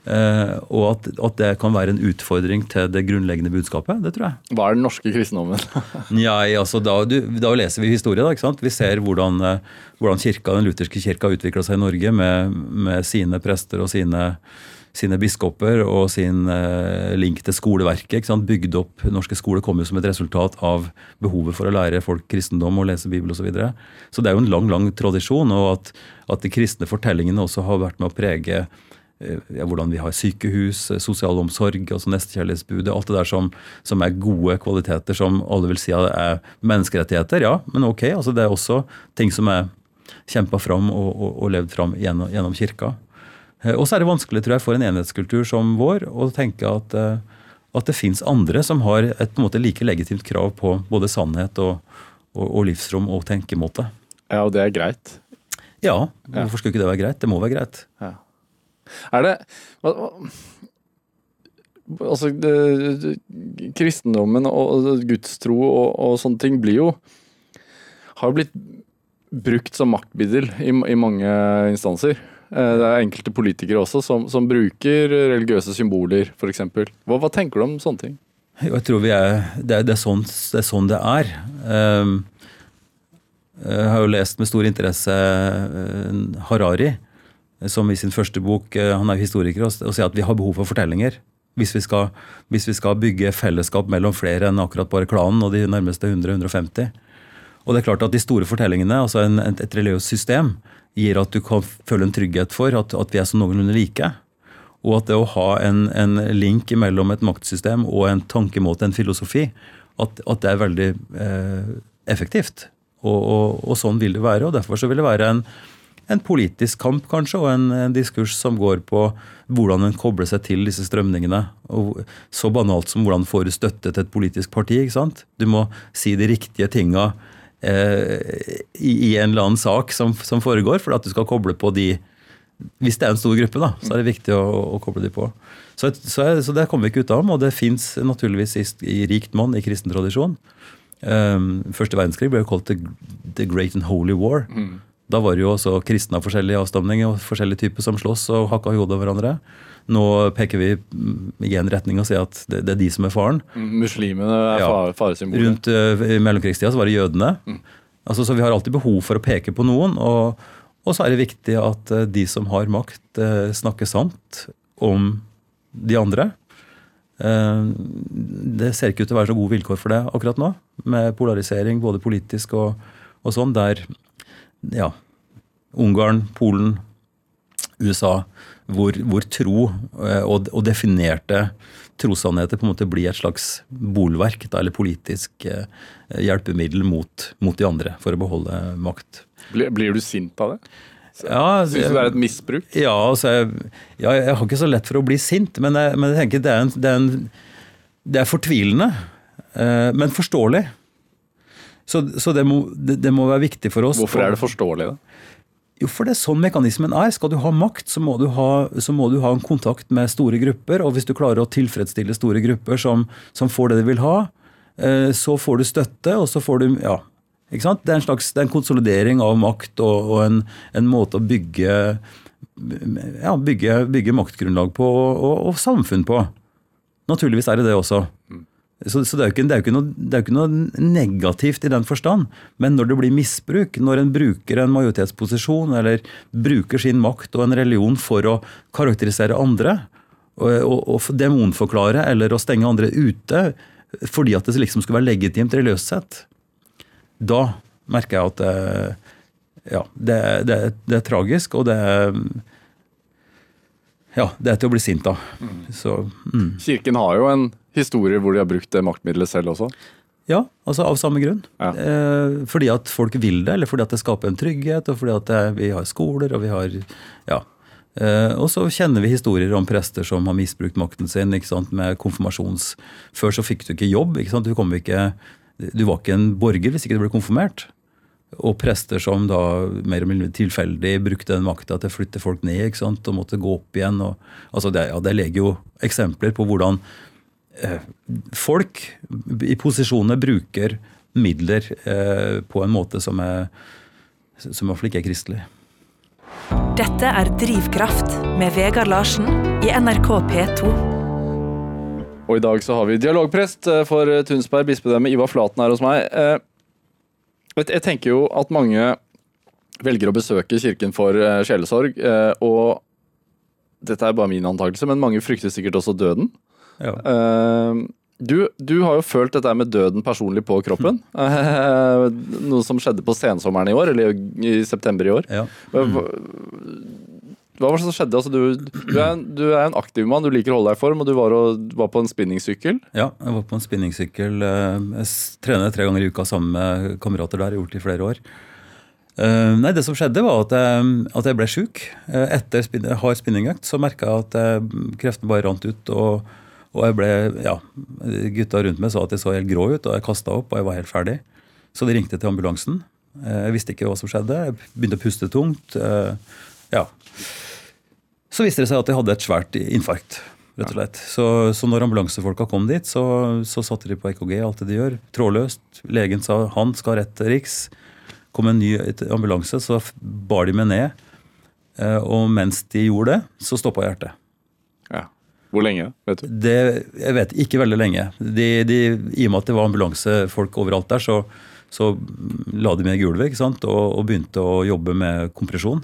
og at, at, det kan være en utfordring til det grunnleggende budskapet. Det tror jeg. Hva er den norske kristendommen? Nei, altså da, du, da, leser vi historie. da, ikke sant? Vi ser hvordan, uh, hvordan kirka, den lutherske kirka utvikla seg i Norge med, med, sine prester og sine, sine biskoper og sin uh, link til skoleverket. ikke sant? Bygd opp norske skoler kom jo som et resultat av behovet for å lære folk kristendom og lese Bibel osv. Så, videre. så det er jo en lang lang tradisjon. Og at, at de kristne fortellingene også har vært med å prege Eh, hvordan vi har sykehus, eh, sosial omsorg, altså nestekjærlighetsbudet. Alt det der som, som, er gode kvaliteter som alle vil si er menneskerettigheter. Ja, men ok, altså det er også ting som er kjempa fram og, og, og, levd fram gjennom, gjennom kirka. Eh, og så er det vanskelig tror jeg, for en enhetskultur som vår å tenke at, at det fins andre som har et på en måte like legitimt krav på både sannhet og, og livsrom og tenkemåte. Ja, og det er greit? Ja, hvorfor skulle ikke det være greit? Det må være greit. Ja. Er det Altså, det, kristendommen og gudstro og, og, sånne ting blir jo Har blitt brukt som maktmiddel i, i, mange instanser. Eh, det er enkelte politikere også som, som bruker religiøse symboler, f.eks. Hva, hva tenker du om sånne ting? Jeg tror er, det, er, det, er sånn, det er sånn det er. Um, jeg har jo lest med stor interesse Harari som i sin første bok, eh, han er historiker, og sier at vi har behov for fortellinger. Hvis vi, skal, hvis vi skal bygge fellesskap mellom flere enn akkurat bare klanen og de nærmeste 100-150. Og det er klart at De store fortellingene, altså en, et religiøst system, gir at du kan føle en trygghet for at, at vi er så noenlunde like. Og at det å ha en, en, link mellom et maktsystem og en tankemåte, en filosofi, at, at det er veldig eh, effektivt. Og, og, og, sånn vil det være. og Derfor så vil det være en, en politisk kamp, kanskje, og en, en, diskurs som går på hvordan en kobler seg til disse strømningene. Og så banalt som hvordan får du støtte til et politisk parti. ikke sant? Du må si de riktige tinga eh, i, i, en eller annen sak som, som, foregår, for at du skal koble på de Hvis det er en stor gruppe, da, så er det viktig å, å koble de på. Så, så, så, det kommer vi ikke ut av, og det fins naturligvis i, i, rikt monn i kristen tradisjon. Um, første verdenskrig ble jo kalt the, the Great and Holy War. Mm. Da var det jo også kristne av forskjellig avstamning og forskjellige typer som slåss og hakka i hodet av hverandre. Nå peker vi i en retning og sier at det, det er de som er faren. Muslimene er ja. faresymbolet. Rundt uh, I mellomkrigstida så var det jødene. Mm. Altså, så vi har alltid behov for å peke på noen. Og, og så er det viktig at uh, de som har makt, uh, snakker sant om de andre. Det ser ikke ut til å være så gode vilkår for det akkurat nå, med polarisering både politisk og, og sånn, der ja, Ungarn, Polen, USA, hvor, hvor tro eh, og, og, definerte trossannheter på en måte blir et slags bolverk da, eller politisk eh, hjelpemiddel mot, mot, de andre for å beholde makt. Blir, blir du sint av det? Ja, Syns du det er et misbruk? Ja, altså, jeg, ja, jeg, har ikke så lett for å bli sint, men jeg, men jeg tenker det er en, det er en Det er fortvilende, eh, men forståelig. Så, så det, må, det, det, må, være viktig for oss. Hvorfor er det forståelig? da? Jo, for det er sånn mekanismen er. Skal du ha makt, så må du ha, må du ha en kontakt med store grupper. Og hvis du klarer å tilfredsstille store grupper som, som får det de vil ha, eh, så får du støtte, og så får du Ja. Ikke sant? Det er en slags er en konsolidering av makt og, og en, en, måte å bygge, ja, bygge, bygge maktgrunnlag på og, og, samfunn på. Naturligvis er det det også. Mm. Så, så det, er ikke, det, er noe, det, er ikke, noe, negativt i den forstand. Men når det blir misbruk, når en bruker en majoritetsposisjon eller bruker sin makt og en religion for å karakterisere andre, og, og, og demonforklare eller å stenge andre ute fordi at det liksom skulle være legitimt religiøst sett, da merker jeg at det, ja, det, det er tragisk, og det er ja, det er til å bli sint av. Mm. mm. Kirken har jo en historier hvor de har brukt det maktmiddelet selv også? Ja, altså av samme grunn. Ja. Eh, fordi at folk vil det, eller fordi at det skaper en trygghet, og fordi at det, vi har skoler og vi har ja. Eh, og så kjenner vi historier om prester som har misbrukt makten sin ikke sant, med konfirmasjons... Før så fikk du ikke jobb. ikke sant, Du, ikke, du var ikke en borger hvis ikke du ble konfirmert. Og prester som da mer eller mindre tilfeldig brukte den makta til å flytte folk ned ikke sant, og måtte gå opp igjen. Og, altså det, ja, det legger jo eksempler på hvordan Eh, folk i posisjonene bruker midler eh, på en måte som, er, som iallfall ikke er kristelig. Dette er Drivkraft med Vegard Larsen i NRK P2. Og i dag så har vi dialogprest eh, for Tunsberg bispedømme, Ivar Flaten, her hos meg. Jeg tenker jo at mange velger å besøke kirken for sjelesorg, og dette er bare min antakelse, men mange frykter sikkert også døden. Ja. Uh, du, du, har jo følt dette med døden personlig på kroppen. Uh, noe som skjedde på sensommeren i år, eller i, september i år. Ja. Hva, hva, var det som skjedde? Altså, du, du, er en, du, er en, aktiv mann, du liker å holde deg i form, og du var, og, var på en spinningsykkel? Ja, jeg var på en spinningsykkel. Eh, jeg trener tre ganger i uka sammen med kamerater der, jeg har gjort det i flere år. Uh, nei, Det som skjedde, var at jeg, at jeg ble sjuk. Uh, etter spin hard spinningøkt så merka jeg at kreftene bare rant ut. og og jeg ble, ja, Gutta rundt meg sa at jeg så helt grå ut, og jeg kasta opp og jeg var helt ferdig. Så de ringte til ambulansen. Eh, jeg visste ikke hva som skjedde. Jeg begynte å puste tungt. Eh, ja. Så viste det seg at jeg hadde et svært infarkt. rett og slett. Så, så når ambulansefolka kom dit, så, så, satte de på EKG, alt det de gjør. Trådløst. Legen sa han skal rett til Riks. Kom en ny ambulanse, så bar de meg ned. Eh, og mens de gjorde det, så stoppa hjertet. Hvor lenge? vet du? Det, jeg vet ikke veldig lenge. De, de, I og med at det var ambulansefolk overalt der, så, så la de meg i gulvet ikke sant? Og, og, begynte å jobbe med kompresjon.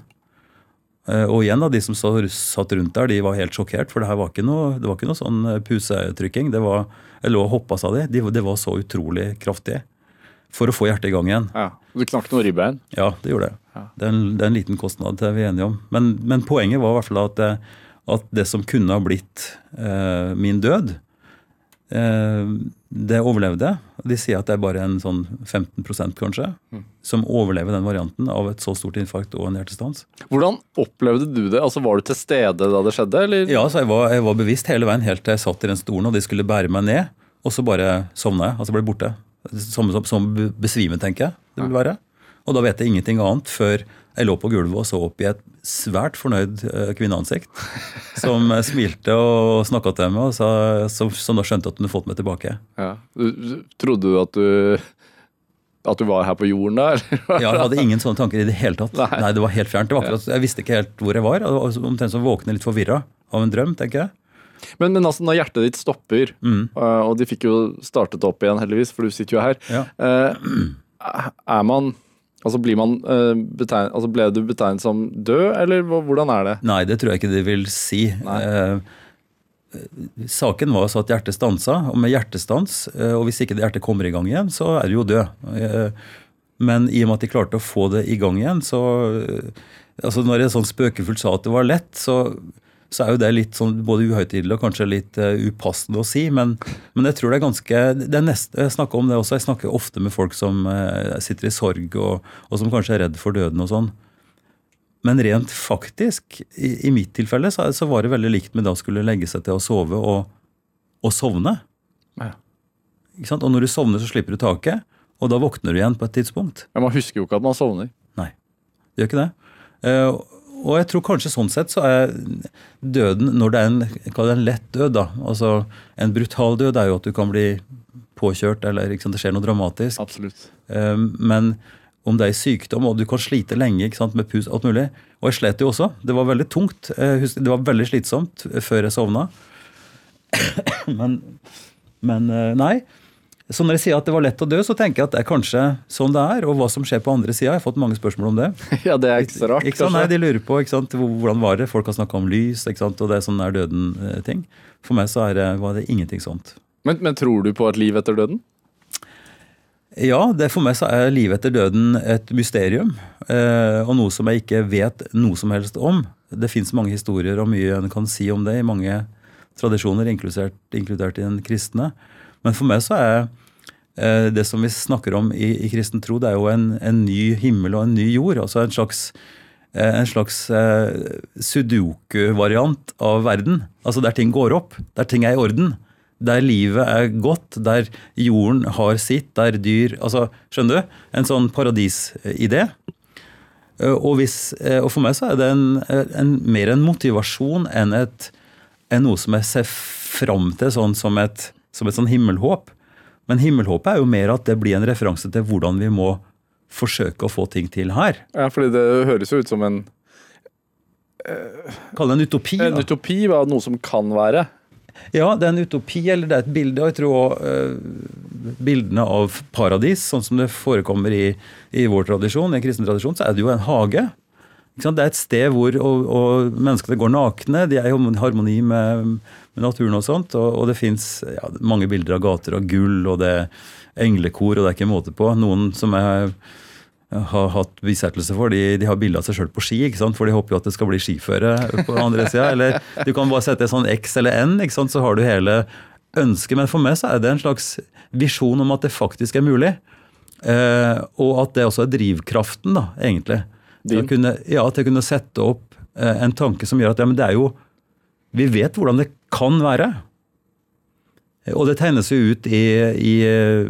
Eh, og igjen da, De som satt rundt der, de var helt sjokkert, for det her var ikke noe, det var ikke noe sånn eh, pusetrykking. Det var, jeg lå og hoppa, sa de. de. Det var så utrolig kraftig for å få hjertet i gang igjen. Ja, Du knakk noe ribbein? Ja, det gjorde jeg. Ja. Det, er en, det er en liten kostnad, det er vi enige om. Men, men poenget var i hvert fall at at det som kunne ha blitt eh, min død, eh, det overlevde. De sier at det er bare en sånn 15 kanskje, mm. som overlever den varianten av et så stort infarkt og en hjertestans. Hvordan opplevde du det? Altså Var du til stede da det skjedde? Eller? Ja, så jeg var, jeg var, bevisst hele veien helt til jeg satt i den stolen og de skulle bære meg ned. Og så bare sovna jeg. Altså ble borte. Som, som, som besvime, tenker jeg det vil være. Og da vet jeg ingenting annet før jeg lå på gulvet og så opp i et svært fornøyd eh, kvinneansikt. Som smilte og snakka til meg, og sa, som, som da skjønte at hun hadde fått meg tilbake. Ja. Trodde du at du at du var her på jorden da? ja, jeg hadde ingen sånne tanker i det hele tatt. Nei, Nei det var helt fjernt. Var akkurat, jeg visste ikke helt hvor jeg var. Omtrent som våkne litt forvirra av en drøm, tenker jeg. Men, men, altså, når hjertet ditt stopper, mm. Eh, og de fikk jo startet opp igjen, heldigvis, for du sitter jo her, ja. Eh, er man Altså, man, uh, betegn, altså Ble du betegnet som død, eller hvordan er det? Nei, det tror jeg ikke de vil si. Uh, saken var så at hjertet stansa, og med hjertestans, og hvis ikke hjertet kommer i gang igjen, så er du jo død. men i og med at de klarte å få det i gang igjen, så altså Når jeg sånn spøkefullt sa at det var lett, så så er jo det litt sånn både uhøytidelig og kanskje litt uh, upassende å si. Men, men, jeg tror det er ganske det er neste, Jeg snakker om det også. Jeg snakker ofte med folk som uh, sitter i sorg, og, og, som kanskje er redd for døden og sånn. Men rent faktisk, i, i mitt tilfelle, så, så, var det veldig likt med da skulle legge seg til å sove og, og sovne. Ja. Ikke sant? Og når du sovner, så slipper du taket, og da våkner du igjen på et tidspunkt. Men man husker jo ikke at man sovner. Nei, det gjør ikke det. Eh, og jeg tror kanskje sånn sett så er døden, når det er en, en lett død, da, altså en brutal død er jo at du kan bli påkjørt eller sant, det skjer noe dramatisk. Absolutt. Eh, Men om det er sykdom, og du kan slite lenge sant, med pus alt mulig. Og jeg slet jo også. Det var veldig tungt. Det var veldig slitsomt før jeg sovna. Men, men eh, nei. Så når jeg sier at det var lett å dø, så tenker jeg at det er kanskje sånn det er. Og hva som skjer på andre sida. Jeg har fått mange spørsmål om det. Ja, det er ikke så rart, Ikke sant? Nei. De lurer på ikke sant? hvordan var det. Folk har snakka om lys, ikke sant? og det er sånn er døden-ting. For meg så er det, var det ingenting sånt. Men, men tror du på et liv etter døden? Ja, det for meg så er livet etter døden et mysterium. Eh, og noe som jeg ikke vet noe som helst om. Det fins mange historier og mye en kan si om det i mange tradisjoner, inkludert, inkludert i den kristne. Men for meg så er eh, det som vi snakker om i, i kristen tro, det er jo en, en ny himmel og en ny jord. Altså en slags, eh, en slags eh, sudoku-variant av verden. Altså der ting går opp, der ting er i orden. Der livet er godt, der jorden har sitt, der dyr altså, Skjønner du? En sånn paradisidé. Og, og for meg så er det en, en, mer en motivasjon enn, et, enn noe som jeg ser fram til sånn som et, som et sånn himmelhåp. Men himmelhåpet er jo mer at det blir en referanse til hvordan vi må forsøke å få ting til her. Ja, fordi det høres jo ut som en, Kall det en utopi. en da. utopi av noe som kan være. Ja, det er en utopi, eller det er et bilde. Og jeg tror også, eh, bildene av paradis, sånn som det forekommer i, i vår tradisjon, i en kristen tradisjon, så er det jo en hage. Det er et sted hvor og, og menneskene går nakne, de er i harmoni med, med naturen og sånt. Og, og det fins ja, mange bilder av gater av gull, og det er englekor, og det er ikke måte på. Noen som jeg har hatt bisettelse for, de, de har bilde av seg sjøl på ski, ikke sant? for de håper jo at det skal bli skiføre på andre sida. Eller du kan bare sette en sånn X eller N, ikke sant? så har du hele ønsket. Men for meg så er det en slags visjon om at det faktisk er mulig. Eh, og at det også er drivkraften, da, egentlig. Til å kunne, ja, til å kunne sette opp eh, en tanke som gjør at ja, men det er jo Vi vet hvordan det kan være. Og det tegnes jo ut i, i eh,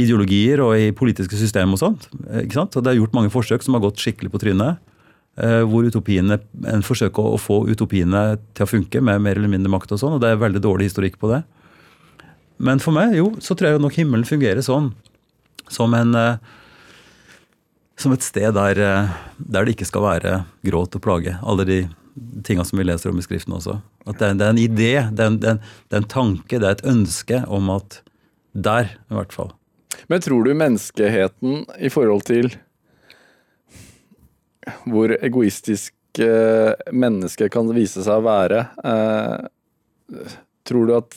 ideologier og i politiske systemer og sånt. ikke sant? Og det er gjort mange forsøk som har gått skikkelig på trynet. eh, Hvor utopiene, en forsøker å få utopiene til å funke med mer eller mindre makt og sånn. Og det er veldig dårlig historikk på det. Men for meg, jo, så tror jeg nok himmelen fungerer sånn. Som en som et sted der, eh, der det ikke skal være gråt og plage. Alle de tinga som vi leser om i Skriften også. At det er, det er en idé, det er en, det, det er en tanke, det er et ønske om at der, i hvert fall. Men tror du menneskeheten i forhold til hvor egoistisk eh, mennesket kan vise seg å være eh, Tror du at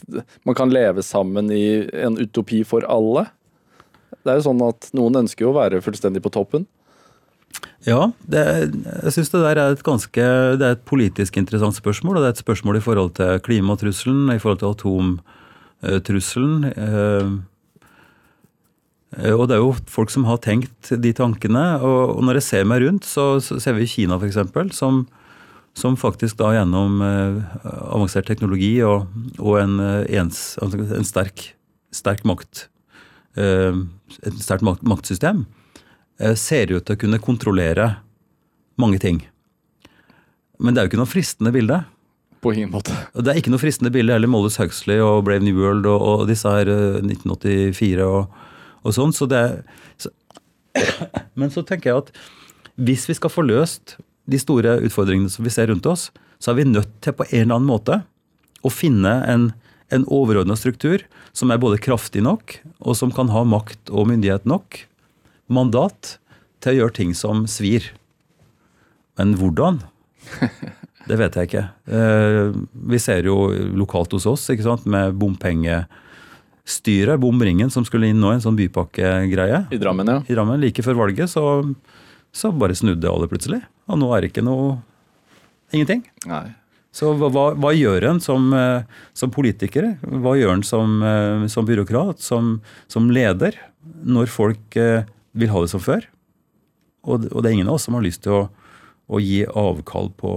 man kan leve sammen i en utopi for alle? Det er jo sånn at noen ønsker jo å være fullstendig på toppen. Ja, det, jeg syns det der er et ganske Det er et politisk interessant spørsmål. Og det er et spørsmål i forhold til klimatrusselen, i forhold til atomtrusselen. eh, eh, Og det er jo folk som har tenkt de tankene. Og når jeg ser meg rundt, så, ser vi Kina f.eks., som, som faktisk da gjennom eh, avansert teknologi og, og en, ens, altså en sterk, sterk makt Et sterkt maktsystem eh, ser ut til å kunne kontrollere mange ting. Men det er jo ikke noe fristende bilde. På ingen måte. Det er ikke noe fristende bilde heller. Moldus Huxley og Brave New World og, og disse her eh, 1984 og, og sånn. Så det så, Men så tenker jeg at hvis vi skal få løst de store utfordringene som vi ser rundt oss, så er vi nødt til på en eller annen måte å finne en, en overordna struktur som er både kraftig nok, og som kan ha makt og myndighet nok, mandat, til å gjøre ting som svir. Men hvordan? Det vet jeg ikke. Eh, Vi ser jo lokalt hos oss ikke sant, med bompengestyret, bomringen, som skulle inn nå, en sånn bypakkegreie I Drammen, ja. i Drammen. Like før valget så, så bare snudde alle plutselig. Og nå er det ikke noe Ingenting. Nei. Så hva, hva, gjør en som, eh, som politiker? Hva gjør en som, eh, som byråkrat, som, som leder, når folk eh, vil ha det som før? Og, og det er ingen av oss som har lyst til å, å gi avkall på,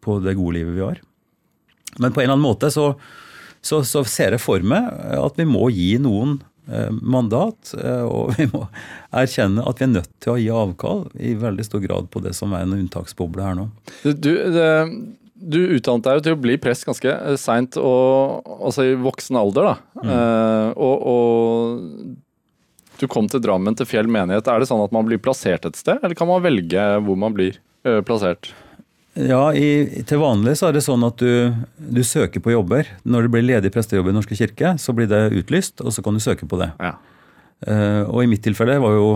på det gode livet vi har. Men på en eller annen måte så, så, så ser jeg for meg at vi må gi noen mandat, eh, og vi må erkjenne at vi er nødt til å gi avkall i veldig stor grad på det som er en unntaksboble her nå. Du, det, du utdannet deg jo til å bli prest ganske seint, altså i voksen alder. da. Mm. Eh, og, og du kom til Drammen til Fjell menighet. Er det sånn at man blir plassert et sted, eller kan man velge hvor man blir plassert? Ja, i, Til vanlig så er det sånn at du, du, søker på jobber. Når det blir ledig prestejobb i Norske kirke, så blir det utlyst, og så kan du søke på det. Ja. Uh, og i mitt tilfelle, jeg var jo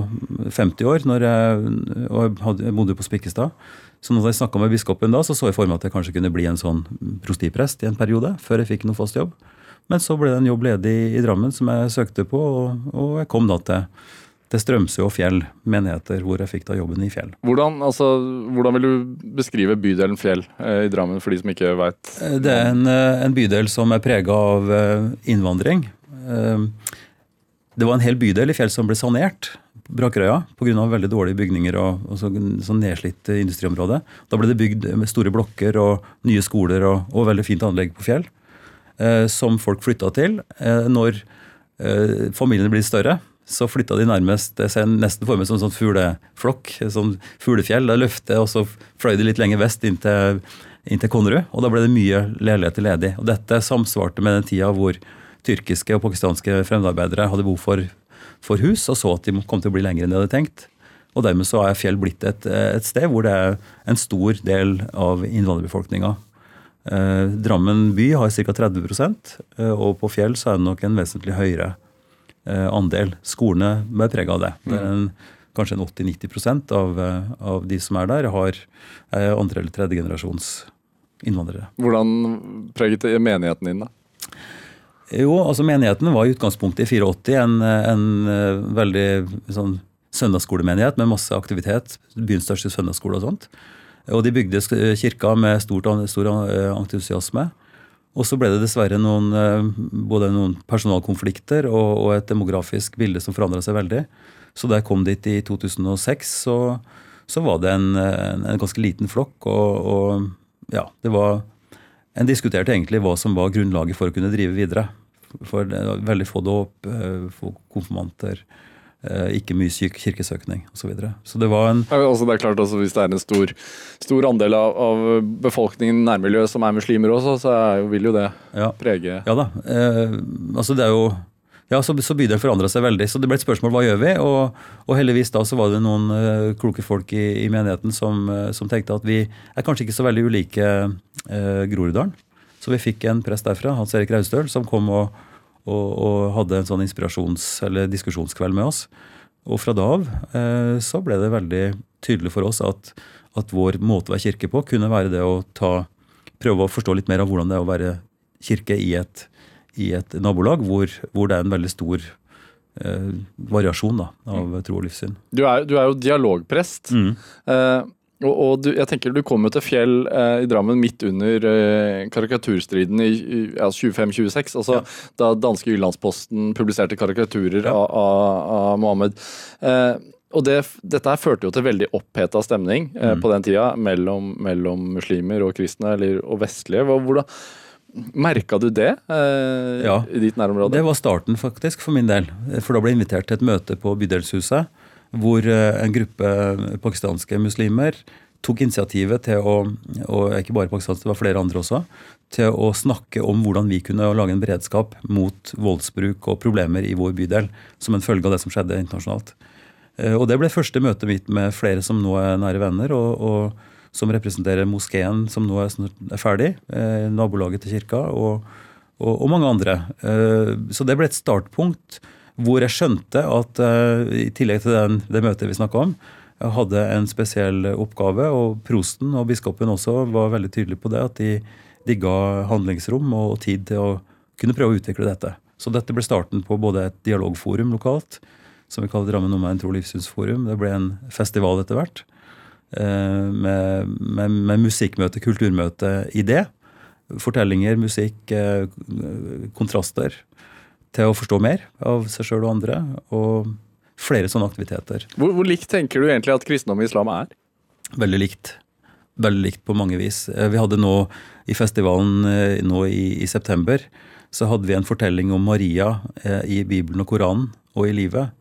50 år når jeg, og jeg, bodde på Spikkestad. Så når jeg snakka med biskopen da, så så jeg for meg at jeg kanskje kunne bli en sånn prostiprest i en periode, før jeg fikk noe fast jobb. Men så ble det en jobb ledig i Drammen som jeg søkte på, og, og jeg kom da til til Strømsø og Fjell menigheter, hvor jeg fikk da jobben i Fjell. Hvordan, altså, hvordan vil du beskrive bydelen Fjell eh, i Drammen, for de som ikke veit? Eh, det er en, eh, en, bydel som er prega av eh, innvandring. Eh, det var en hel bydel i Fjell som ble sanert. Brakerøya pga. veldig dårlige bygninger og, og så, sånn nedslitt industriområde. Da ble det bygd med store blokker og nye skoler og, og veldig fint anlegg på Fjell. Eh, som folk flytta til. når familiene blir større, så flytta de nærmest Det ser nesten for meg som en sånn fugleflokk, sånn fuglefjell. Da løftet, og så fløy de litt lenger vest inn til, inn til Konnerud. Og da ble det mye leiligheter ledig. Og dette samsvarte med den tida hvor tyrkiske og pakistanske fremmedarbeidere hadde behov for, for, hus, og så at de kom til å bli lengre enn de hadde tenkt. Og dermed så er Fjell blitt et, et sted hvor det er en stor del av innvandrerbefolkninga. Eh, Drammen by har ca. 30 eh, og på Fjell så er det nok en vesentlig høyere andel. Skolene bærer preg av det. det en, kanskje en 80-90 av, eh, av de som er der, har andre- eller tredjegenerasjons innvandrere. Hvordan preget det menigheten din, da? Jo, altså Menigheten var i utgangspunktet i 84 en, en eh, veldig sånn søndagsskolemenighet med masse aktivitet. Byens største søndagsskole og sånt. Og de bygde kirka med stort, stor entusiasme. Og så ble det dessverre noen, eh, både noen personalkonflikter og, og et demografisk bilde som forandra seg veldig. Så da jeg kom dit i 2006, så, så var det en, en, ganske liten flokk. Og, og ja, det var En diskuterte egentlig hva som var grunnlaget for å kunne drive videre. For det var veldig få dåp, eh, få konfirmanter. Eh, ikke mye syk kirkesøkning osv. Så, videre. så det var en ja, altså det er klart altså Hvis det er en stor, stor andel av, av befolkningen i nærmiljøet som er muslimer også, så er, vil jo det ja. prege Ja da. Eh, altså det er jo ja, så, så bydelen forandra seg veldig. Så det ble et spørsmål hva gjør vi? Og, og heldigvis da så var det noen uh, kloke folk i, i menigheten som, uh, som, tenkte at vi er kanskje ikke så veldig ulike uh, Groruddalen. Så vi fikk en prest derfra, Hans Erik Raustøl, som kom og og, og, hadde en sånn inspirasjons- eller diskusjonskveld med oss. Og fra da av eh, så ble det veldig tydelig for oss at, at, vår måte å være kirke på kunne være det å ta, prøve å forstå litt mer av hvordan det er å være kirke i et, i et nabolag hvor, hvor, det er en veldig stor eh, variasjon da, av mm. tro og livssyn. Du er, du er jo dialogprest. Mm. Eh, og, og du, jeg tenker Du kom jo til Fjell eh, i Drammen midt under eh, karikaturstriden i, i ja, 25-26. altså ja. Da danske Jyllandsposten publiserte karikaturer ja. av, av, av, Mohammed. Eh, og det, Dette her førte jo til veldig oppheta stemning eh, mm. på den tida mellom, mellom, muslimer og kristne, eller, og vestlige. Hvordan, Merka du det eh, ja, i ditt nærområde? Det var starten faktisk for min del. For da ble jeg invitert til et møte på Bydelshuset hvor eh, en gruppe pakistanske muslimer tok initiativet til å og ikke bare pakistanske, det var flere andre også, til å snakke om hvordan vi kunne lage en beredskap mot voldsbruk og problemer i vår bydel som en følge av det som skjedde internasjonalt. Eh, og Det ble første møtet mitt med flere som nå er nære venner, og, og som representerer moskeen som nå er ferdig, eh, nabolaget til kirka, og, og, og mange andre. Så det ble et startpunkt hvor jeg skjønte at uh, i tillegg til den, det møtet vi snakka om, hadde en spesiell oppgave. Og prosten og biskopen også var veldig tydelige på det. At de, de ga handlingsrom og tid til å kunne prøve å utvikle dette. Så dette ble starten på både et dialogforum lokalt, som vi kaller Drammen Omegn tro- og livssynsforum. Det ble en festival etter hvert. Uh, med, med, med musikkmøte, kulturmøte i det. Fortellinger, musikk, uh, kontraster til å forstå mer av seg sjøl og andre. Og flere sånne aktiviteter. Hvor, hvor, likt tenker du egentlig at kristendom og islam er? Veldig likt. Veldig likt på mange vis. Eh, vi hadde nå i festivalen eh, nå i, i september så hadde vi en fortelling om Maria eh, i Bibelen og Koranen og i livet.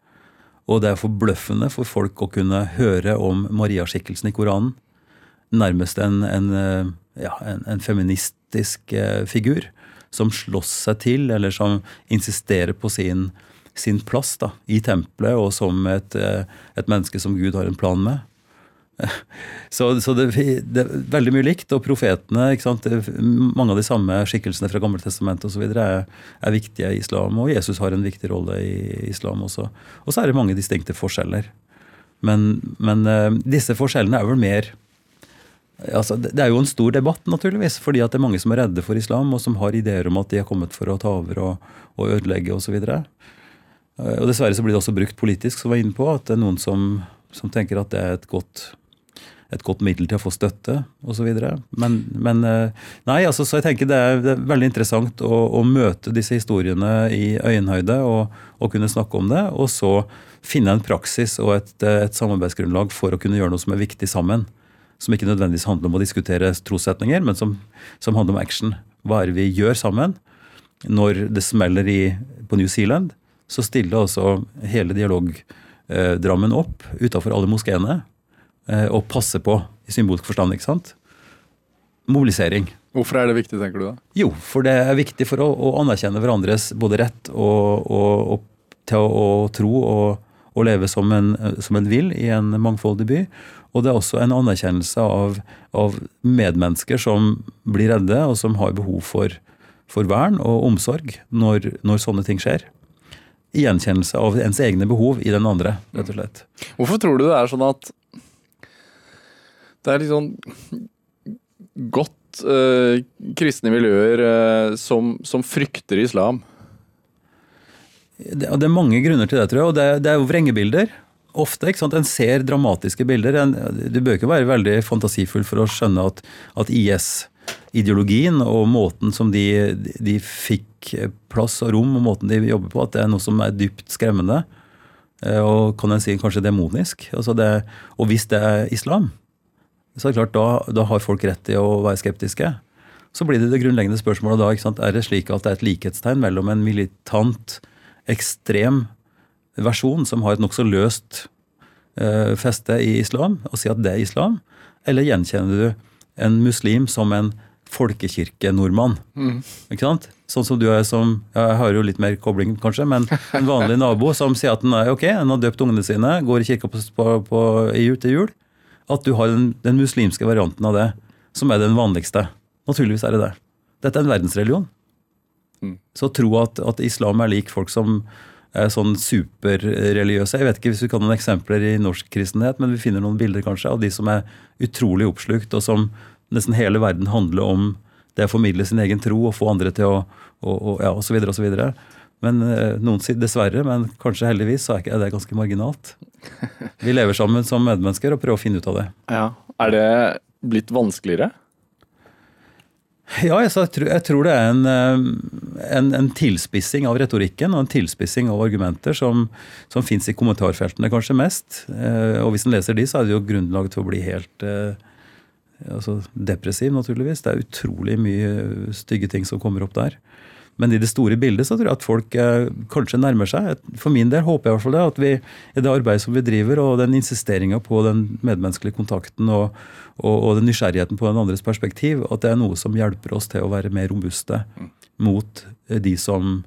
Og det er forbløffende for folk å kunne høre om Mariaskikkelsen i Koranen. Nærmest en, en, ja, en, en feministisk eh, figur som slåss seg til, eller som insisterer på sin, sin plass da, i tempelet, og som et, eh, et menneske som Gud har en plan med. Så, så det, det, er veldig mye likt. Og profetene, mange av de samme skikkelsene fra Gammeltestamentet osv. Er, er viktige i islam. Og Jesus har en viktig rolle i islam også. Og så er det mange distinkte forskjeller. Men, men uh, disse forskjellene er vel mer altså, Det er jo en stor debatt, naturligvis. Fordi at det er mange som er redde for islam, og som har ideer om at de har kommet for å ta over og, og ødelegge osv. Og, så og dessverre så blir det også brukt politisk, som var inne på. At det er noen som, som tenker at det er et godt et godt middel til å få støtte osv. Men, men eh, nei, altså, så jeg tenker det er, det er veldig interessant å, å, møte disse historiene i øyenhøyde og, og, kunne snakke om det. Og så finne en praksis og et, et, samarbeidsgrunnlag for å kunne gjøre noe som er viktig sammen. Som ikke nødvendigvis handler om å diskutere trossetninger, men som, som handler om action. Hva er det vi gjør sammen? Når det smeller i, på New Zealand, så stiller altså hele dialogdrammen eh, opp utafor alle moskeene Eh, og passer på i symbolsk forstand. ikke sant? Mobilisering. Hvorfor er det viktig, tenker du da? Jo, for det er viktig for å, å anerkjenne hverandres både rett og, og, og til å, og tro og, leve som en, som en, vil i en mangfoldig by. Og det er også en anerkjennelse av, av medmennesker som blir redde, og som har behov for, for vern og omsorg når, når, sånne ting skjer. Gjenkjennelse av ens egne behov i den andre, rett og slett. Hvorfor tror du det er sånn at det er litt sånn godt øh, kristne miljøer øh, som, som, frykter islam. Det, det, er mange grunner til det, tror jeg. Og det, det er jo vrengebilder. Ofte, ikke sant? En ser dramatiske bilder. En, du bør ikke være veldig fantasifull for å skjønne at, at IS-ideologien og måten som de, de, fikk plass og rom, og måten de jobber på, at det er noe som er dypt skremmende. Eh, og kan en si kanskje demonisk. Altså det, og hvis det er islam, så er det klart, da, da, har folk rett til å være skeptiske. Så blir det det grunnleggende spørsmålet da. ikke sant? Er det slik at det er et likhetstegn mellom en militant, ekstrem versjon som har et nokså løst uh, feste i islam, og si at det er islam? Eller gjenkjenner du en muslim som en folkekirkenordmann? Mm. Ikke sant? Sånn som du er som Jeg har jo litt mer kobling, kanskje, men en vanlig nabo som sier at den er ok, den har døpt ungene sine, går i kirka på, på, på, i jul til jul at du har den, den, muslimske varianten av det, som er den vanligste. Naturligvis er det det. Dette er en verdensreligion. Mm. Så tro at, at, islam er lik folk som sånn superreligiøse Jeg vet ikke hvis vi kan noen eksempler i norsk kristenhet, men vi finner noen bilder kanskje av de som er utrolig oppslukt, og som nesten hele verden handler om det å formidle sin egen tro og få andre til å og, og, ja, og så videre og så videre. Men eh, noen sier dessverre, men kanskje heldigvis, så er det ganske marginalt. Vi lever sammen som medmennesker og prøver å finne ut av det. Ja, Er det blitt vanskeligere? Ja, jeg, tror, jeg tror det er en, eh, en, en, tilspissing av retorikken og en tilspissing av argumenter som, som fins i kommentarfeltene kanskje mest. Eh, og hvis en leser de, så er det jo grunnlag til å bli helt altså depressiv, naturligvis. Det er utrolig mye stygge ting som kommer opp der. Men i det store bildet så tror jeg at folk eh, kanskje nærmer seg. For min del håper jeg i hvert fall det. At vi i det arbeidet som vi driver, og den insisteringa på den medmenneskelige kontakten og, og, og, den nysgjerrigheten på den andres perspektiv, at det er noe som hjelper oss til å være mer robuste mot eh, de som,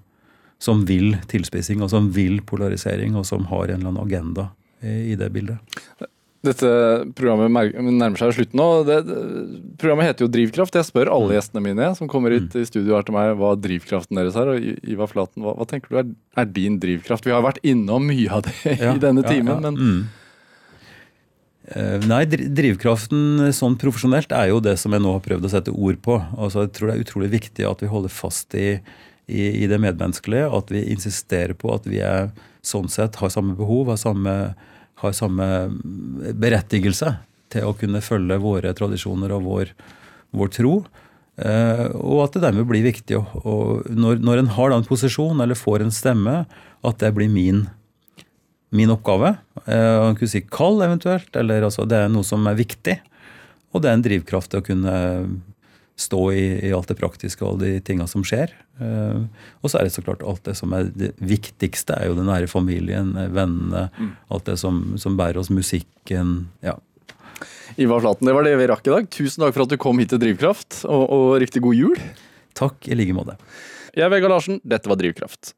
som vil tilspissing, og som vil polarisering, og som har en eller annen agenda i det bildet. Dette programmet nærmer seg slutten nå. Det, programmet heter jo Drivkraft. Jeg spør alle mm. gjestene mine som kommer hit mm. i studio her til meg, hva drivkraften deres er. Og Ivar Flaten, hva, hva tenker du er, er, din drivkraft? Vi har vært innom mye av det ja, i denne timen, ja, ja. men mm. Eh, nei, drivkraften sånn profesjonelt er jo det som jeg nå har prøvd å sette ord på. Altså, jeg tror det er utrolig viktig at vi holder fast i, i, i det medmenneskelige. At vi insisterer på at vi er sånn sett har samme behov, har samme har samme berettigelse til å kunne følge våre tradisjoner og vår, vår tro. Eh, og at det dermed blir viktig når, når en har en posisjon eller får en stemme, at det blir min, min oppgave. Eh, man kunne si kall eventuelt, eller altså det er noe som er viktig. Og det er en drivkraft til å kunne stå i, i, alt det praktiske og alle de tinga som skjer. Uh, og så er det så klart alt det som er det viktigste, er jo den nære familien, vennene. Mm. Alt det som, som, bærer oss musikken. ja. Ivar Flaten, det var det vi rakk i dag. Tusen takk for at du kom hit til Drivkraft, og, og riktig god jul. Takk i like måte. Jeg er Vegard Larsen, dette var Drivkraft.